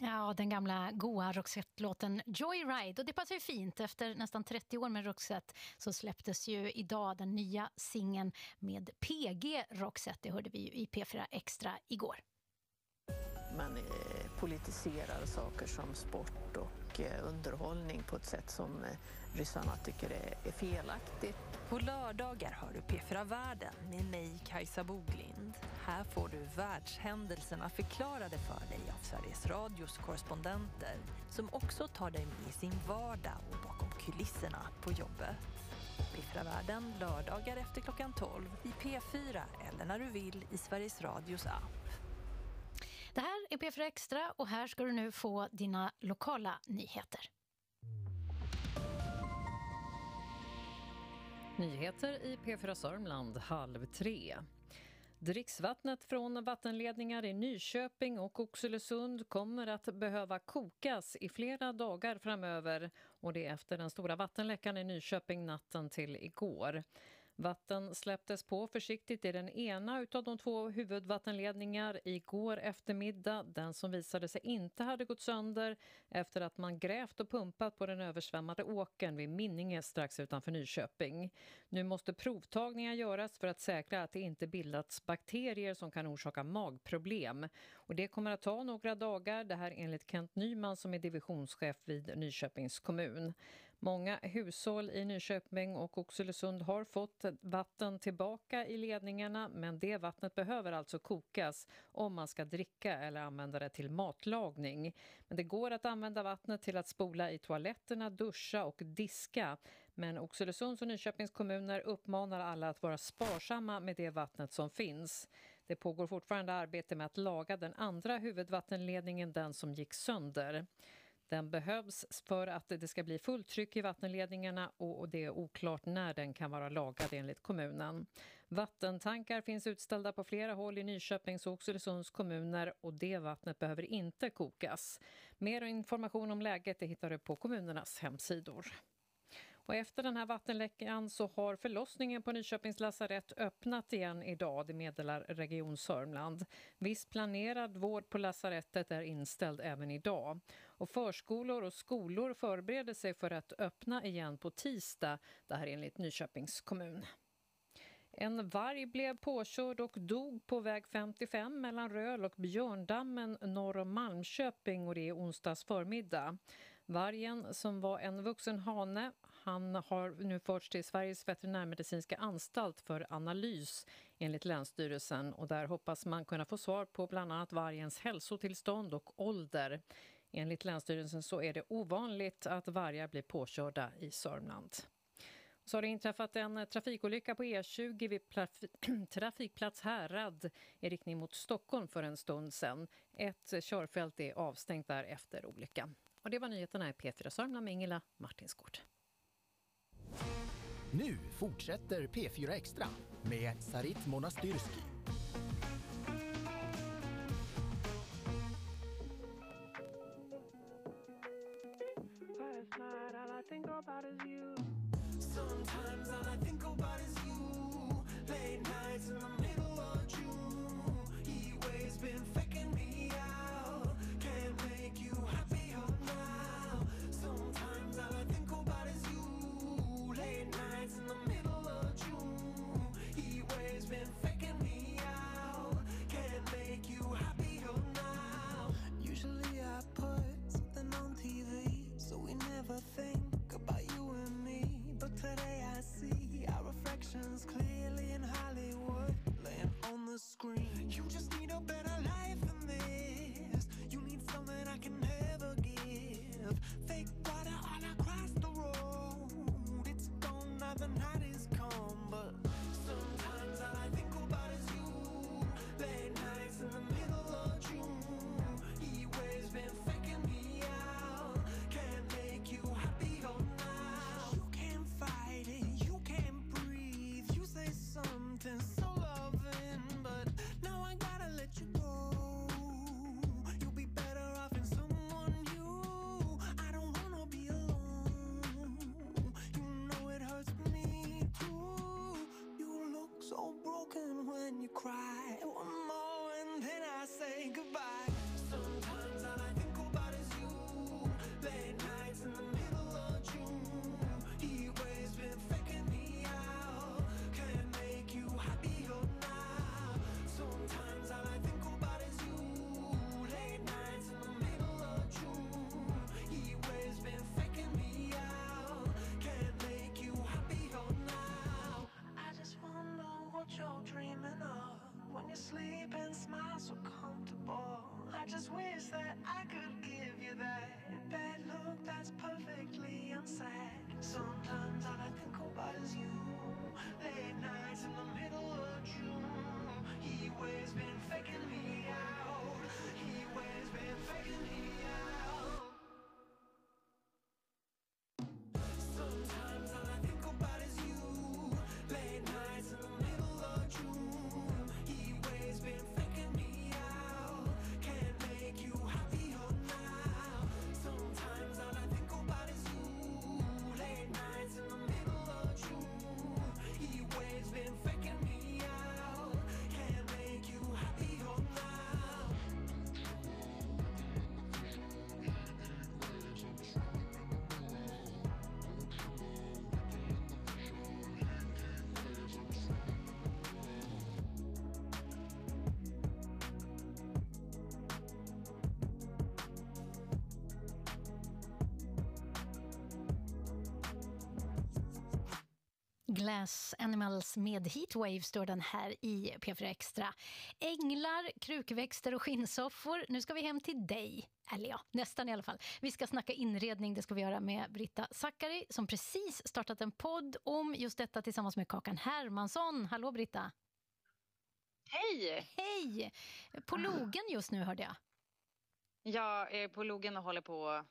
Ja, den gamla goa Roxette-låten Joyride. Och det passar ju fint. Efter nästan 30 år med Roxette så släpptes ju idag den nya singeln med PG Roxette. Det hörde vi ju i P4 Extra igår. Man eh, politiserar saker som sport och eh, underhållning på ett sätt som eh, ryssarna tycker är, är felaktigt. På lördagar har du P4 Världen med mig, Kajsa Boglind. Här får du världshändelserna förklarade för dig av Sveriges Radios korrespondenter som också tar dig med i sin vardag och bakom kulisserna på jobbet. P4 Världen lördagar efter klockan 12 i P4 eller när du vill i Sveriges Radios app. Det här är P4 Extra och här ska du nu få dina lokala nyheter. Nyheter i P4 Sörmland halv tre. Dricksvattnet från vattenledningar i Nyköping och Oxelösund kommer att behöva kokas i flera dagar framöver och det efter den stora vattenläckan i Nyköping natten till igår. Vatten släpptes på försiktigt i den ena av de två huvudvattenledningar igår eftermiddag. Den som visade sig inte hade gått sönder efter att man grävt och pumpat på den översvämmade åkern vid Minninge strax utanför Nyköping. Nu måste provtagningar göras för att säkra att det inte bildats bakterier som kan orsaka magproblem. Och det kommer att ta några dagar, det här enligt Kent Nyman som är divisionschef vid Nyköpings kommun. Många hushåll i Nyköping och Oxelösund har fått vatten tillbaka i ledningarna men det vattnet behöver alltså kokas om man ska dricka eller använda det till matlagning. Men det går att använda vattnet till att spola i toaletterna, duscha och diska. Men Oxelösunds och Nyköpings kommuner uppmanar alla att vara sparsamma med det vattnet som finns. Det pågår fortfarande arbete med att laga den andra huvudvattenledningen, den som gick sönder. Den behövs för att det ska bli fullt tryck i vattenledningarna och det är oklart när den kan vara lagad enligt kommunen. Vattentankar finns utställda på flera håll i Nyköpings och Oxelösunds kommuner och det vattnet behöver inte kokas. Mer information om läget det hittar du på kommunernas hemsidor. Och efter den här vattenläckan så har förlossningen på Nyköpings lasarett öppnat igen idag, det meddelar Region Sörmland. Viss planerad vård på lasarettet är inställd även idag. Och förskolor och skolor förbereder sig för att öppna igen på tisdag, det här enligt Nyköpings kommun. En varg blev påkörd och dog på väg 55 mellan Röl och Björndammen norr om Malmköping och det är onsdags förmiddag. Vargen som var en vuxen hane, han har nu förts till Sveriges veterinärmedicinska anstalt för analys enligt Länsstyrelsen och där hoppas man kunna få svar på bland annat vargens hälsotillstånd och ålder. Enligt Länsstyrelsen så är det ovanligt att vargar blir påkörda i Sörmland. Så har det inträffat en trafikolycka på E20 vid trafikplats Härad i riktning mot Stockholm för en stund sedan. Ett körfält är avstängt där efter olyckan. Och det var nyheterna i P4 Sörmland med Ingela Martinsgård. Nu fortsätter P4 Extra med Sarit Monastyrski. Glass Animals med Heatwave står den här i P4 Extra. Änglar, krukväxter och skinnsoffor. Nu ska vi hem till dig. Eller ja, nästan i alla fall. Vi ska snacka inredning. Det ska vi göra med Britta Zackari som precis startat en podd om just detta tillsammans med Kakan Hermansson. Hallå Britta! Hej! Hej! På logen just nu hörde jag. Jag är på logen och håller på ah,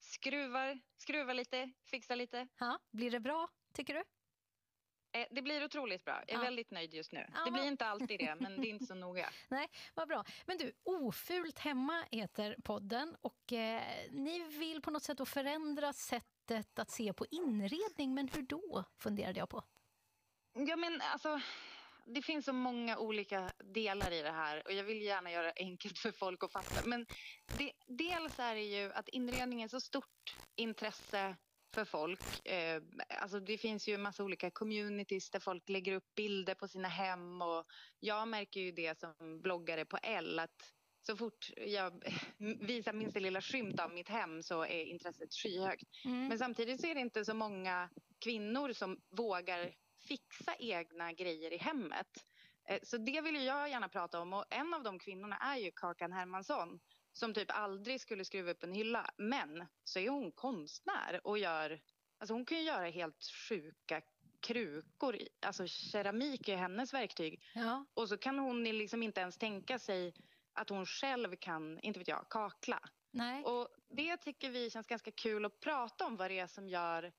skruvar, skruvar lite, fixar lite. Ja, blir det bra, tycker du? Eh, Det blir otroligt bra. Jag är Ja. väldigt nöjd just nu. Ja, Det blir inte alltid det, men det är inte så noga. Nej, vad bra. Men du, Ofult hemma heter podden och eh, ni vill på något sätt förändra sättet att se på inredning, men hur då, funderade jag på. Ja, men alltså, det finns så många olika delar i det här och jag vill gärna göra det enkelt för folk att fatta. Men det, dels är det ju att inredning är så stort intresse för folk. Eh, alltså det finns ju en massa olika communities där folk lägger upp bilder på sina hem och jag märker ju det som bloggare på L att så fort jag visar minsta lilla skymt av mitt hem så är intresset skyhögt. Men samtidigt så är det inte så många kvinnor som vågar fixa egna grejer i hemmet. Eh, Så det vill jag gärna prata om och en av de kvinnorna är ju Kakan Hermansson som typ aldrig skulle skruva upp en hylla. Men så är hon konstnär och gör, alltså hon kan ju göra helt sjuka krukor. i- Alltså keramik är hennes verktyg. Ja. Och så kan hon liksom inte ens tänka sig att hon själv kan, inte vet jag, kakla. Nej. Och det tycker vi känns ganska kul att prata om vad det är som gör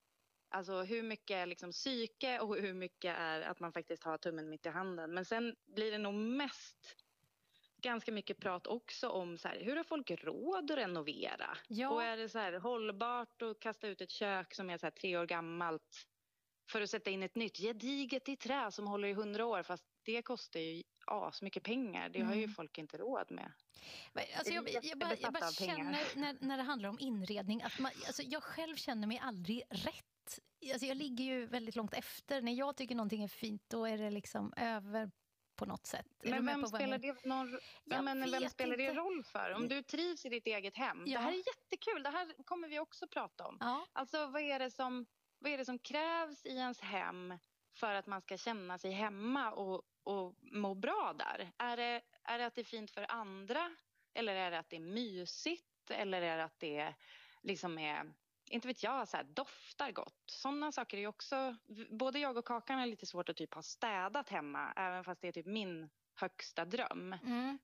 Alltså hur mycket är liksom psyke och hur mycket är att man faktiskt har tummen mitt i handen. Men sen blir det nog mest ganska mycket prat också om så här, hur har folk råd att renovera? Ja. Och är det så här hållbart att kasta ut ett kök som är så här tre år gammalt för att sätta in ett nytt gediget i trä som håller i hundra år fast det kostar ju asmycket pengar. Det har ju Mm. folk inte råd med. Men, Alltså jag, jag, jag, bara, jag bara känner när, när det handlar om inredning att man, alltså jag själv känner mig aldrig rätt. Alltså jag ligger ju väldigt långt efter. När jag tycker någonting är fint då är det liksom över på något sätt. Men vem spelar, det någon, ja, men vem spelar det roll för? Om du trivs i ditt eget hem. Ja. Det här är jättekul. Det här kommer vi också prata om. Ja. Alltså vad är, det som, vad är det som krävs i ens hem för att man ska känna sig hemma och, och må bra där? Är det, är det att det är fint för andra? Eller är det att det är mysigt? Eller är det att det liksom är inte vet jag, så här, doftar gott. Sådana saker är ju också... Både jag och Kakan har lite svårt att typ ha städat hemma, även fast det är typ min högsta dröm.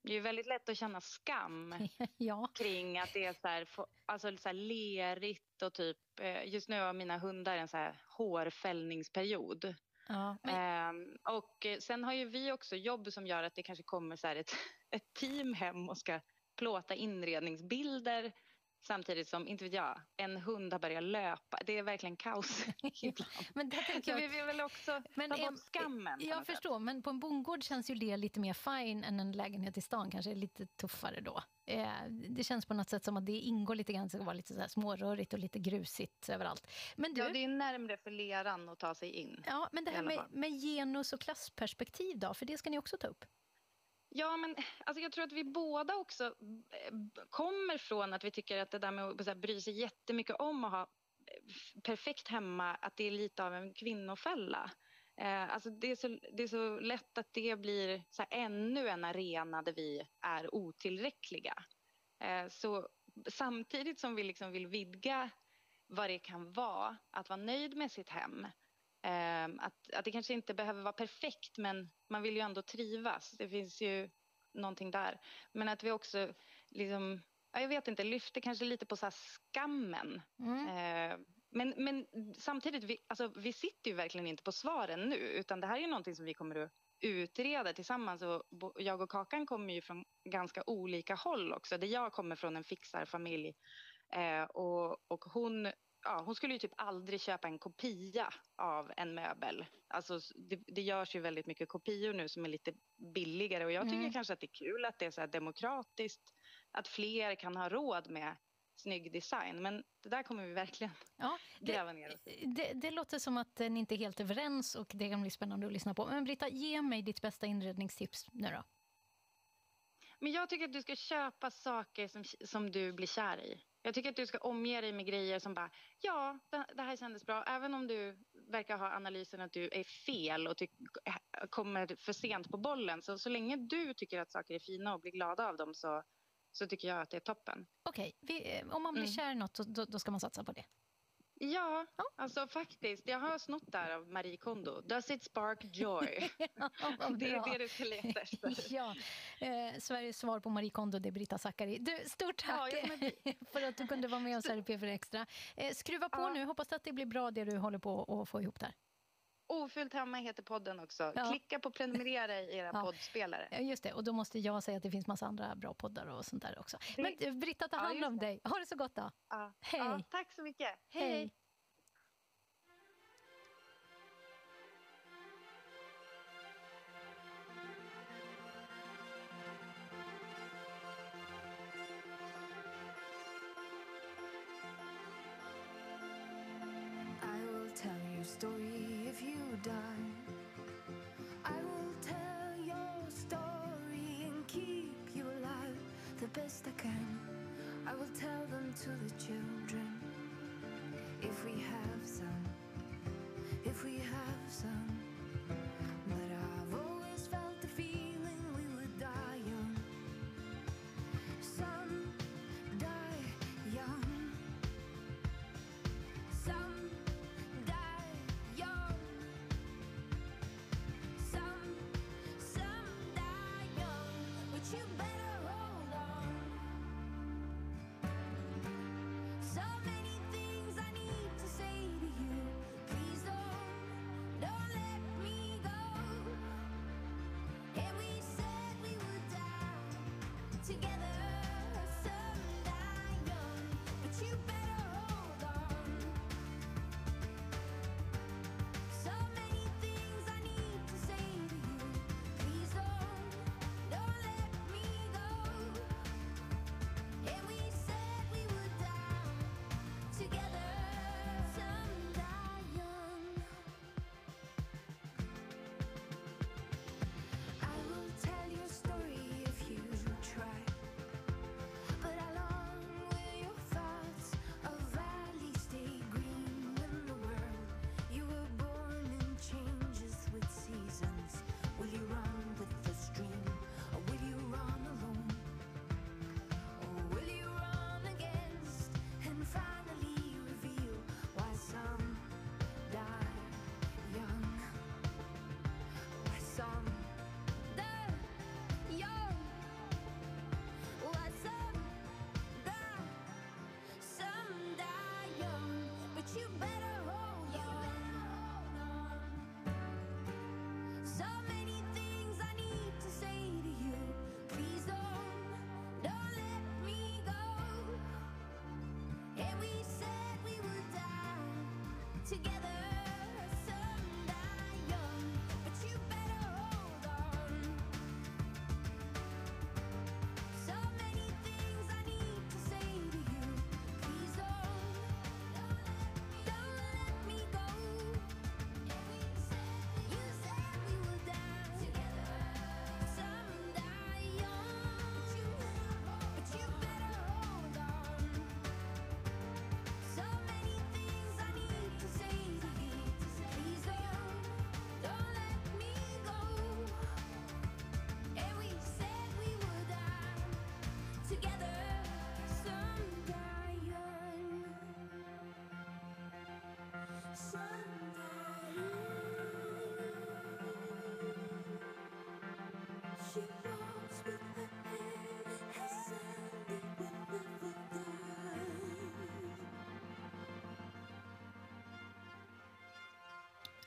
Det är ju väldigt lätt att känna skam ja. kring att det är så här, alltså så här lerigt och typ... eh, Just nu har mina hundar en så här hårfällningsperiod. Ja, Ehm, och eh, sen har ju vi också jobb som gör att det kanske kommer så ett, ett team hem och ska plåta inredningsbilder samtidigt som, inte vet jag, en hund har börjat löpa. Det är verkligen kaos ibland. Men där tänker Så vi vill väl också Men ta bort skammen. Jag något sätt. förstår, men på en bondgård känns ju det lite mer fine än en lägenhet i stan. Kanske lite tuffare då. Eh, det känns på något sätt som att det ingår lite grann, så det var lite så här smårörigt och lite grusigt överallt. Men du, Ja, det är närmre för leran att ta sig in. ja, men det här med, med genus och klassperspektiv då, för det ska ni också ta upp. Ja, men alltså jag tror att vi båda också eh, kommer från att vi tycker att det där med att så här, bry sig jättemycket om att ha eh, perfekt hemma, att det är lite av en kvinnofälla. Eh, alltså det, är så, det är så lätt att det blir så här, ännu en arena där vi är otillräckliga. Eh, så samtidigt som vi liksom vill vidga vad det kan vara att vara nöjd med sitt hem att, att det kanske inte behöver vara perfekt men man vill ju ändå trivas. Det finns ju någonting där. Men att vi också liksom, ja, jag vet inte, lyfter kanske lite på så skammen. Ehm, men, men samtidigt, vi, alltså, vi sitter ju verkligen inte på svaren nu utan det här är ju någonting som vi kommer att utreda tillsammans. Och jag och Kakan kommer ju från ganska olika håll också. Där jag kommer från en fixarfamilj eh, och, och hon ja, hon skulle ju typ aldrig köpa en kopia av en möbel. Alltså, det, det görs ju väldigt mycket kopior nu som är lite billigare och jag tycker Mm. kanske att det är kul att det är så här demokratiskt, att fler kan ha råd med snygg design. Men det där kommer vi verkligen Ja, gräva ner oss. Det, det låter som att eh, ni inte är helt överens och det kan bli spännande att lyssna på. Men Britta, ge mig ditt bästa inredningstips nu då. Men jag tycker att du ska köpa saker som, som du blir kär i. Jag tycker att du ska omge dig med grejer som bara, ja, det, här kändes bra. Även om du verkar ha analysen att du är fel och kommer för sent på bollen. Så, så länge du tycker att saker är fina och blir glada av dem så, så tycker jag att det är toppen. Okej, eh, om man blir Mm. kär i något, då, då ska man satsa på det. Ja, alltså faktiskt. Jag har snott där av Marie Kondo. Does it spark joy? det är det du ska leta efter. ja, eh, Sveriges svar på Marie Kondo, det är Britta Zackari. Du, stort Ja, tack kommer för att du kunde vara med oss här i P4 Extra. Eh, skruva på nu, hoppas att det blir bra det du håller på att få ihop där. Ofyllt hemma heter podden också. Ja. Klicka på prenumerera i era Ja. poddspelare. Ja, Just det, och då måste jag säga att det finns massa andra bra poddar och sånt där också. Men eh, Britta, ta Ja, hand just om dig. Ha det så gott då. Ja. Hej. Ja, tack så mycket. Hej. Your story die. I will tell your story and keep you alive the best I can. I will tell them to the children if we have some, if we have some.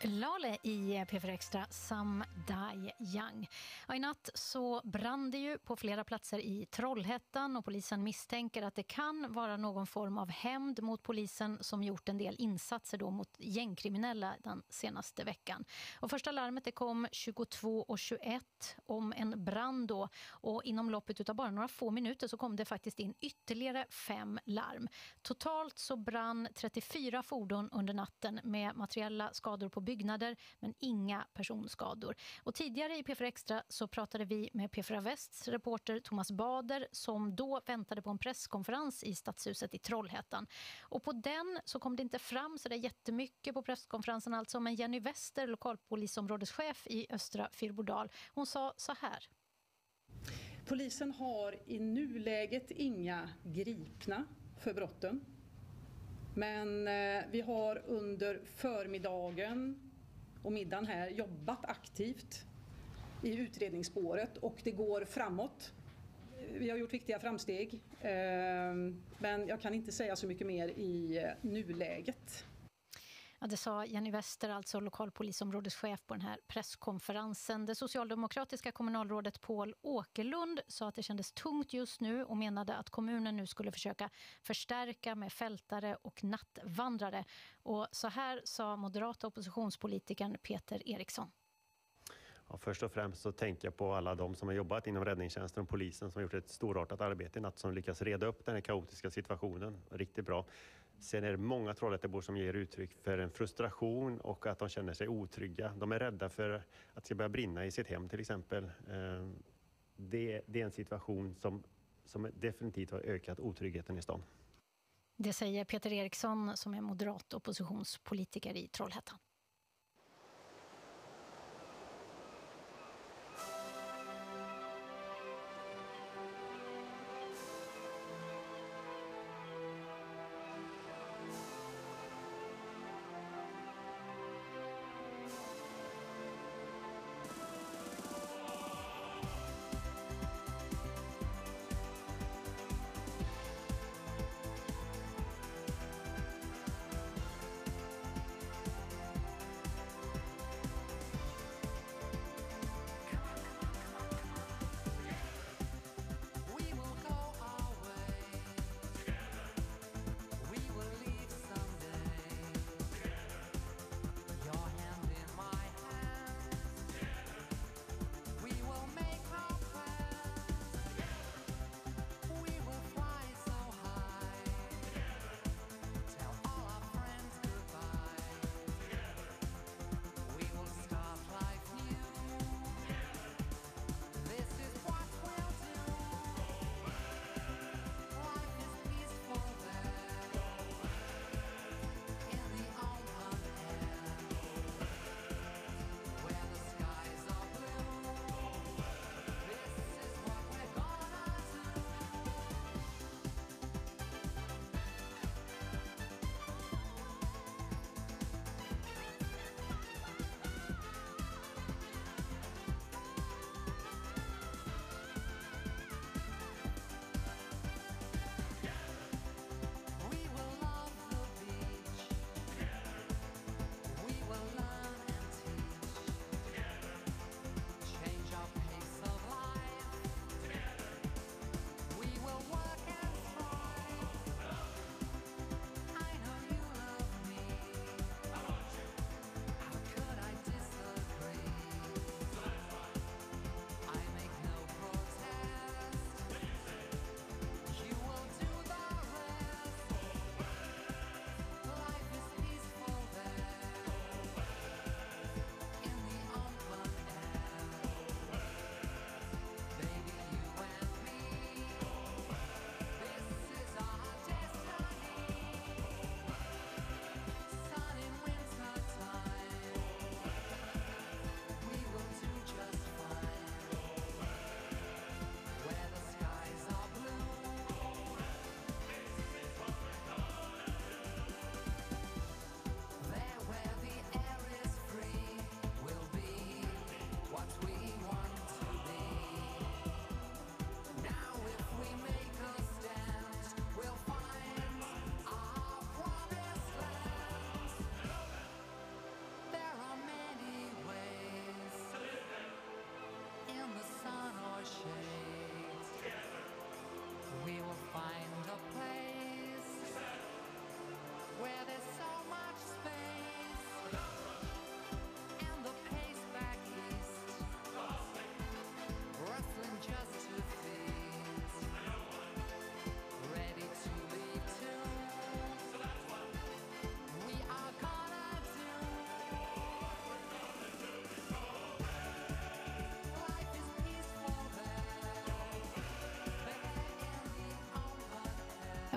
Lale i P4 Extra, Some Die Young. Ja, I natt så brann det ju på flera platser i Trollhättan och polisen misstänker att det kan vara någon form av hämnd mot polisen som gjort en del insatser då mot gängkriminella den senaste veckan. Och första larmet det kom 22.21 om en brand då och inom loppet av bara några få minuter så kom det faktiskt in ytterligare fem larm. Totalt så brann 34 fordon under natten med materiella skador på byggnader men inga personskador. Och tidigare i P4 Extra så pratade vi med P4 Västs reporter Thomas Bader som då väntade på en presskonferens i Stadshuset i Trollhättan. Och på den så kom det inte fram så där jättemycket på presskonferensen alltså men Jenny Wester, lokalpolisområdeschef i Östra Fyrbodal, hon sa så här. Polisen har i nuläget inga gripna för brotten. Men eh, vi har under förmiddagen och middagen här jobbat aktivt i utredningsspåret och det går framåt. Vi har gjort viktiga framsteg, eh, men jag kan inte säga så mycket mer i nuläget. Ja, det sa Jenny Wester, alltså lokalpolisområdeschef på den här presskonferensen. Det socialdemokratiska kommunalrådet Paul Åkerlund sa att det kändes tungt just nu och menade att kommunen nu skulle försöka förstärka med fältare och nattvandrare. Och så här sa moderata oppositionspolitikern Peter Eriksson. Ja, först och främst så tänker jag på alla de som har jobbat inom räddningstjänsten och polisen som har gjort ett storartat arbete i natt som lyckas reda upp den här kaotiska situationen riktigt bra. Sen är det många Trollhättebor som ger uttryck för en frustration och att de känner sig otrygga. De är rädda för att det ska börja brinna i sitt hem till exempel. Eh, det, det är en situation som, som definitivt har ökat otryggheten i stan. Det säger Peter Eriksson som är moderat oppositionspolitiker i Trollhättan.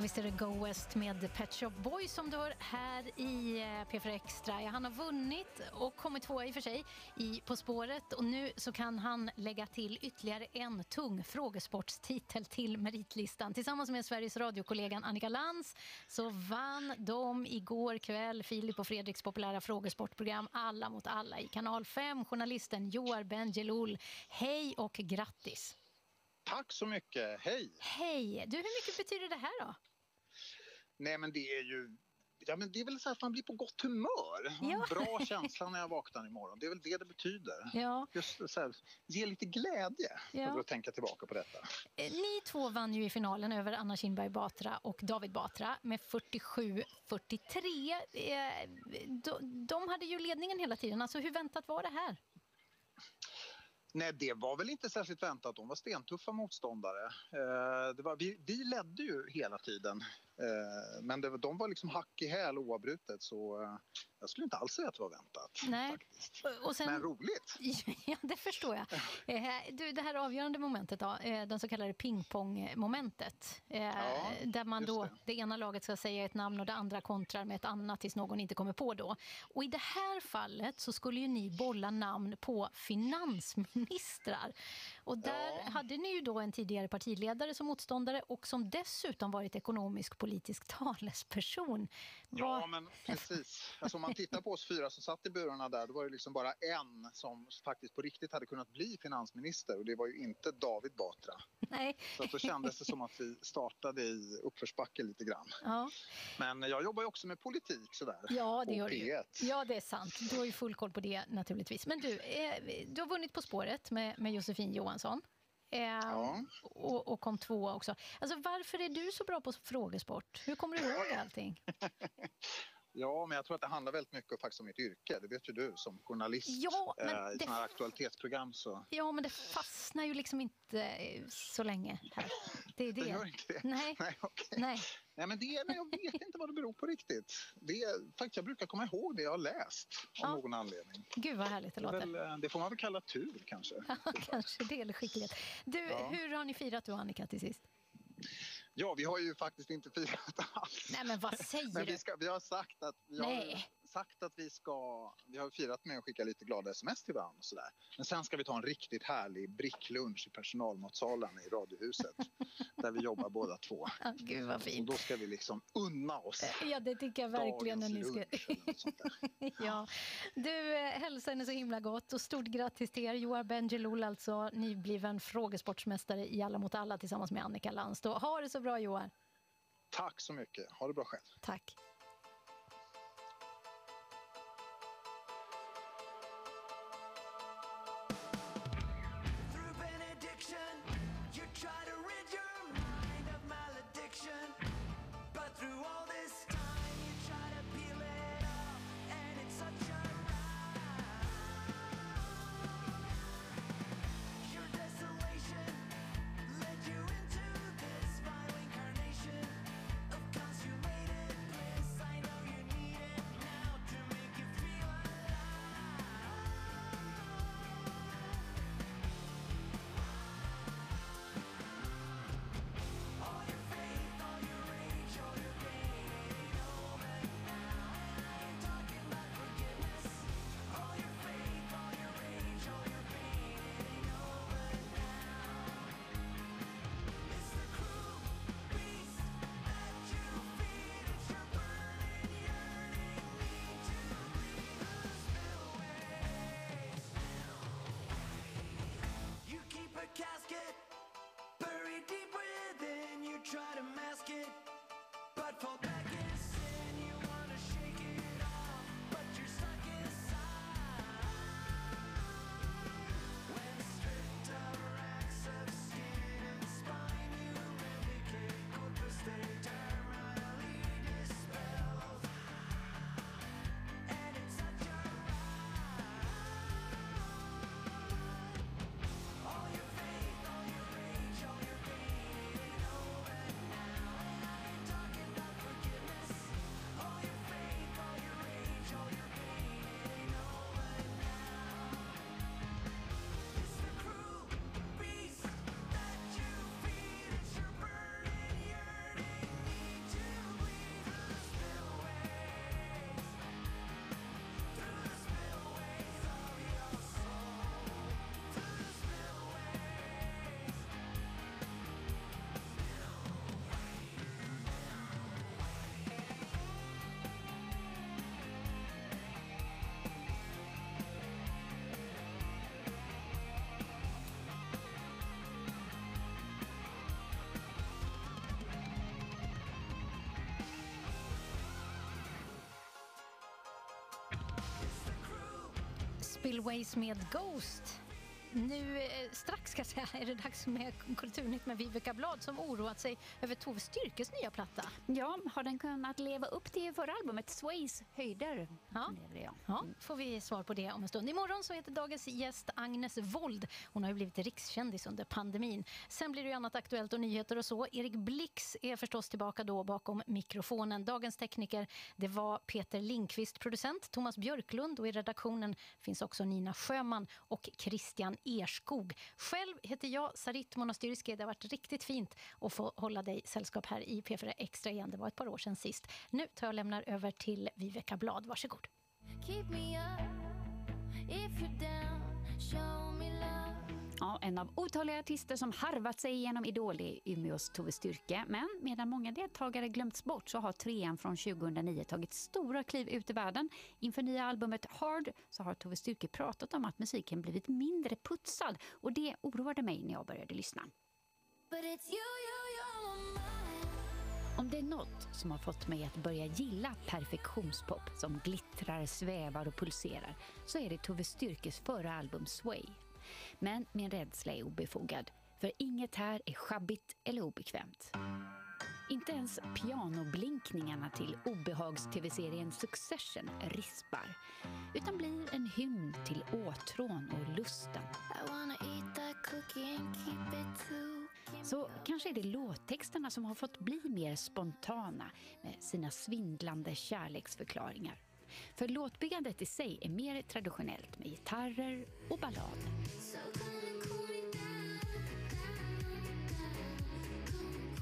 Visst är det Go West med Pet Shop Boys som du hör här i eh, P4 Extra. Ja, han har vunnit och kommit tvåa i och för sig i På spåret och nu så kan han lägga till ytterligare en tung frågesportstitel till meritlistan. Tillsammans med Sveriges radiokollegan Annika Lantz så vann de igår kväll Filip och Fredriks populära frågesportprogram Alla mot alla i kanal 5. Journalisten Joar Bendjelloul, hej och grattis! Tack så mycket, hej! Hej! Du, hur mycket betyder det här då? Nej men det är ju Ja, men det är väl så att man blir på gott humör. Har en Ja. bra känsla när jag vaknar imorgon. Det är väl det det betyder. Ja. Just så här, ge lite glädje Ja. över att tänka tillbaka på detta. Eh, Ni två vann ju i finalen över Anna Kinberg Batra och David Batra med 47-43. Eh, de, de hade ju ledningen hela tiden. Alltså, hur väntat var det här? Nej, det var väl inte särskilt väntat. De var stentuffa motståndare. Eh, det var, vi, vi ledde ju hela tiden. Eh, men det, var- de var liksom hack i häl oavbrutet. Så eh, jag skulle inte alls säga att det var väntat. Nej. Sen, Men roligt. Ja, det förstår jag. Eh, du, det här avgörande momentet, då, den så kallade pingpongmomentet. Eh, där man då, det. ena laget ska säga ett namn och det andra kontrar med ett annat tills någon inte kommer på då. Och i det här fallet så skulle ju ni bolla namn på finansministrar. Och där hade ni ju då en tidigare partiledare som motståndare och som dessutom varit ekonomisk politisk talesperson. Ja, men precis. Alltså, om man tittar på oss fyra som satt i burarna där, då var det liksom bara en som faktiskt på riktigt hade kunnat bli finansminister och det var ju inte David Batra. Nej. Så då kändes det som att vi startade i uppförsbacke lite grann. Ja. Men jag jobbar ju också med politik sådär. Ja, det gör du ju. P1. Ja, det är sant. Du har ju full koll på det naturligtvis. Men du, eh, du har vunnit På spåret med, med Josefin Johansson. Eh, och, och kom tvåa också. Alltså, varför är du så bra på frågesport? Hur kommer du ihåg allting? Ja, men jag tror att det handlar väldigt mycket faktiskt om mitt yrke. Det vet ju du som journalist. Ja, men eh, I det- här aktualitetsprogram så... Ja, men det fastnar ju liksom inte eh, så länge här. Det är det. Det gör inte det? Nej. Nej, okej. Nej. Nej, men det nej, jag vet inte vad det beror på riktigt. Det faktiskt, jag brukar komma ihåg det jag har läst av någon anledning. Gud vad härligt det låter. väl, eh, det får man väl kalla tur kanske. Kanske det eller skicklighet. Du, Ja. hur har ni firat du och Annika till sist? Ja, vi har ju faktiskt inte firat alls. Nej, men vad säger Men du? vi, ska, vi har sagt att vi Nej. Sagt att vi ska... Vi har firat med att skicka lite glada sms till varandra och sådär. Men sen ska vi ta en riktigt härlig bricklunch i personalmatsalen i Radiohuset. där vi jobbar båda två. Ah, gud vad Och fint. då ska vi liksom unna oss. Ja, det tycker jag verkligen. När ni ska... ja. Du, eh, hälsa henne så himla gott och stort grattis till er. Joar Bendjelloul, alltså nybliven frågesportsmästare i Alla mot alla tillsammans med Annika Lantz. Ha det så bra Joar. Tack så mycket. Ha det bra själv. Tack. Spillways med Ghost. Nu eh, strax ska jag säga, är det dags med Kulturnytt med Viveka Blad som oroat sig över Tove Styrkes nya platta. Ja, har den kunnat leva upp till förra albumet Sways höjder? Ja. ja, får vi svar på det om en stund. Imorgon så heter dagens gäst Agnes Wold. Hon har ju blivit rikskändis under pandemin. Sen blir det ju annat aktuellt och nyheter och så. Erik Blix är förstås tillbaka då bakom mikrofonen. Dagens tekniker, det var Peter Linkvist, producent Thomas Björklund och i redaktionen finns också Nina Sjöman och Christian Erskog. Själv heter jag Sarit Monastyrski. Det har varit riktigt fint att få hålla dig sällskap här i P4 Extra igen. Det var ett par år sedan sist. Nu tar jag lämnar över till Viveka Blad. Varsågod. Ja, en av otaliga artister som harvat sig genom Idol är Umeås Tove Styrke. Men medan många deltagare glömts bort så har trean från 2009 tagit stora kliv ut i världen. Inför nya albumet Hard så har Tove Styrke pratat om att musiken blivit mindre putsad och det oroade mig när jag började lyssna. But it's you, you. Om det är något som har fått mig att börja gilla perfektionspop som glittrar, svävar och pulserar så är det Tove Styrkes förra album Sway. Men min rädsla är obefogad, för inget här är sjabbigt eller obekvämt. Inte ens pianoblinkningarna till obehags-tv-serien Succession rispar utan blir en hymn till åtrån och lusten. Så kanske är det låttexterna som har fått bli mer spontana med sina svindlande kärleksförklaringar. För låtbyggandet i sig är mer traditionellt med gitarrer och ballader.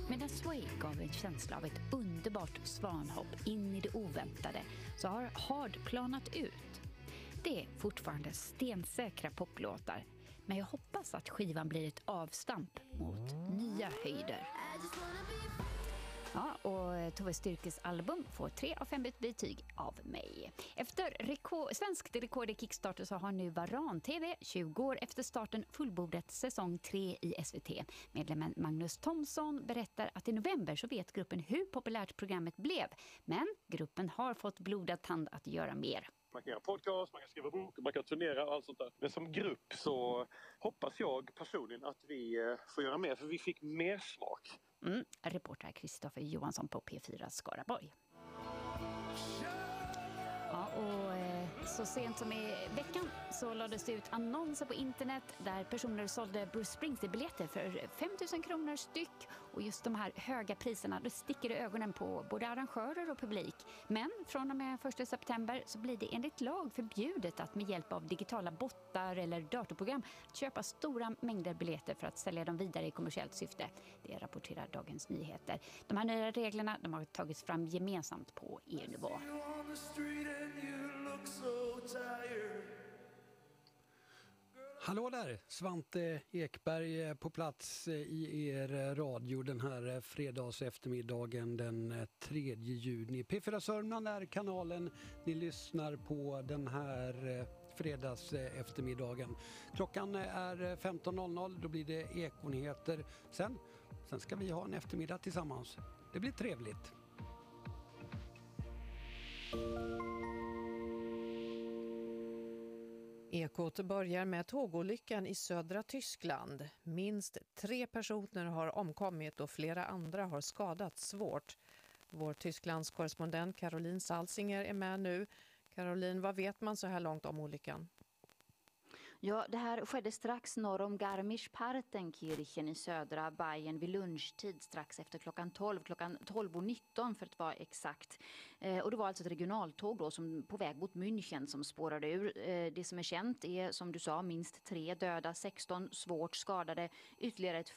Medan Sway gav en känsla av ett underbart svanhopp in i det oväntade så har Hard planat ut. Det är fortfarande stensäkra poplåtar men jag hoppas att skivan blir ett avstamp mot nya höjder. Ja, och Tove Styrkes album får tre av fem betyg av mig. Efter rekord, svenskt rekord i Kickstarter så har nu Varan TV 20 år efter starten fullbordat säsong 3 i SVT. Medlemmen Magnus Thomsson berättar att i november så vet gruppen hur populärt programmet blev. Men gruppen har fått blodad tand att göra mer. Man kan göra podcast, man kan skriva bok, man kan turnera och allt sånt där. Men som grupp så hoppas jag personligen att vi eh, får göra mer, för vi fick mer smak. Mm, reporter Kristoffer Johansson på P4 Skaraborg. Ja, och eh, så sent som i veckan så lades det ut annonser på internet där personer sålde Bruce Springsteen-biljetter för 5 000 kronor styck. Och just de här höga priserna det sticker i ögonen på både arrangörer och publik. Men från och med 1 september så blir det enligt lag förbjudet att med hjälp av digitala bottar eller datorprogram köpa stora mängder biljetter för att sälja dem vidare i kommersiellt syfte. Det rapporterar Dagens Nyheter. De här nya reglerna de har tagits fram gemensamt på EU-nivå look so tired. Hallå där! Svante Ekberg på plats eh, i er eh, radio den här eh, fredagseftermiddagen fredags eftermiddagen den 3 juni. P4 Sörmland är kanalen ni lyssnar på den här fredagseftermiddagen. fredags eftermiddagen. Klockan är 15.00, då blir det Ekonyheter. Sen, sen ska vi ha en eftermiddag tillsammans. Det blir trevligt. Ekot börjar med tågolyckan i södra Tyskland. Minst tre personer har omkommit och flera andra har skadats svårt. Vår Tysklands korrespondent Caroline Salsinger är med nu. Caroline, vad vet man så här långt om olyckan? Ja, det här skedde strax norr om Garmisch-Partenkirchen i södra Bayern vid lunchtid strax efter klockan 12, klockan 12.19 för att vara exakt. Eh, och det var alltså ett regionaltåg då som på väg mot München som spårade ur. Eh, det som är känt är som du sa minst tre döda, 16 svårt skadade, ytterligare ett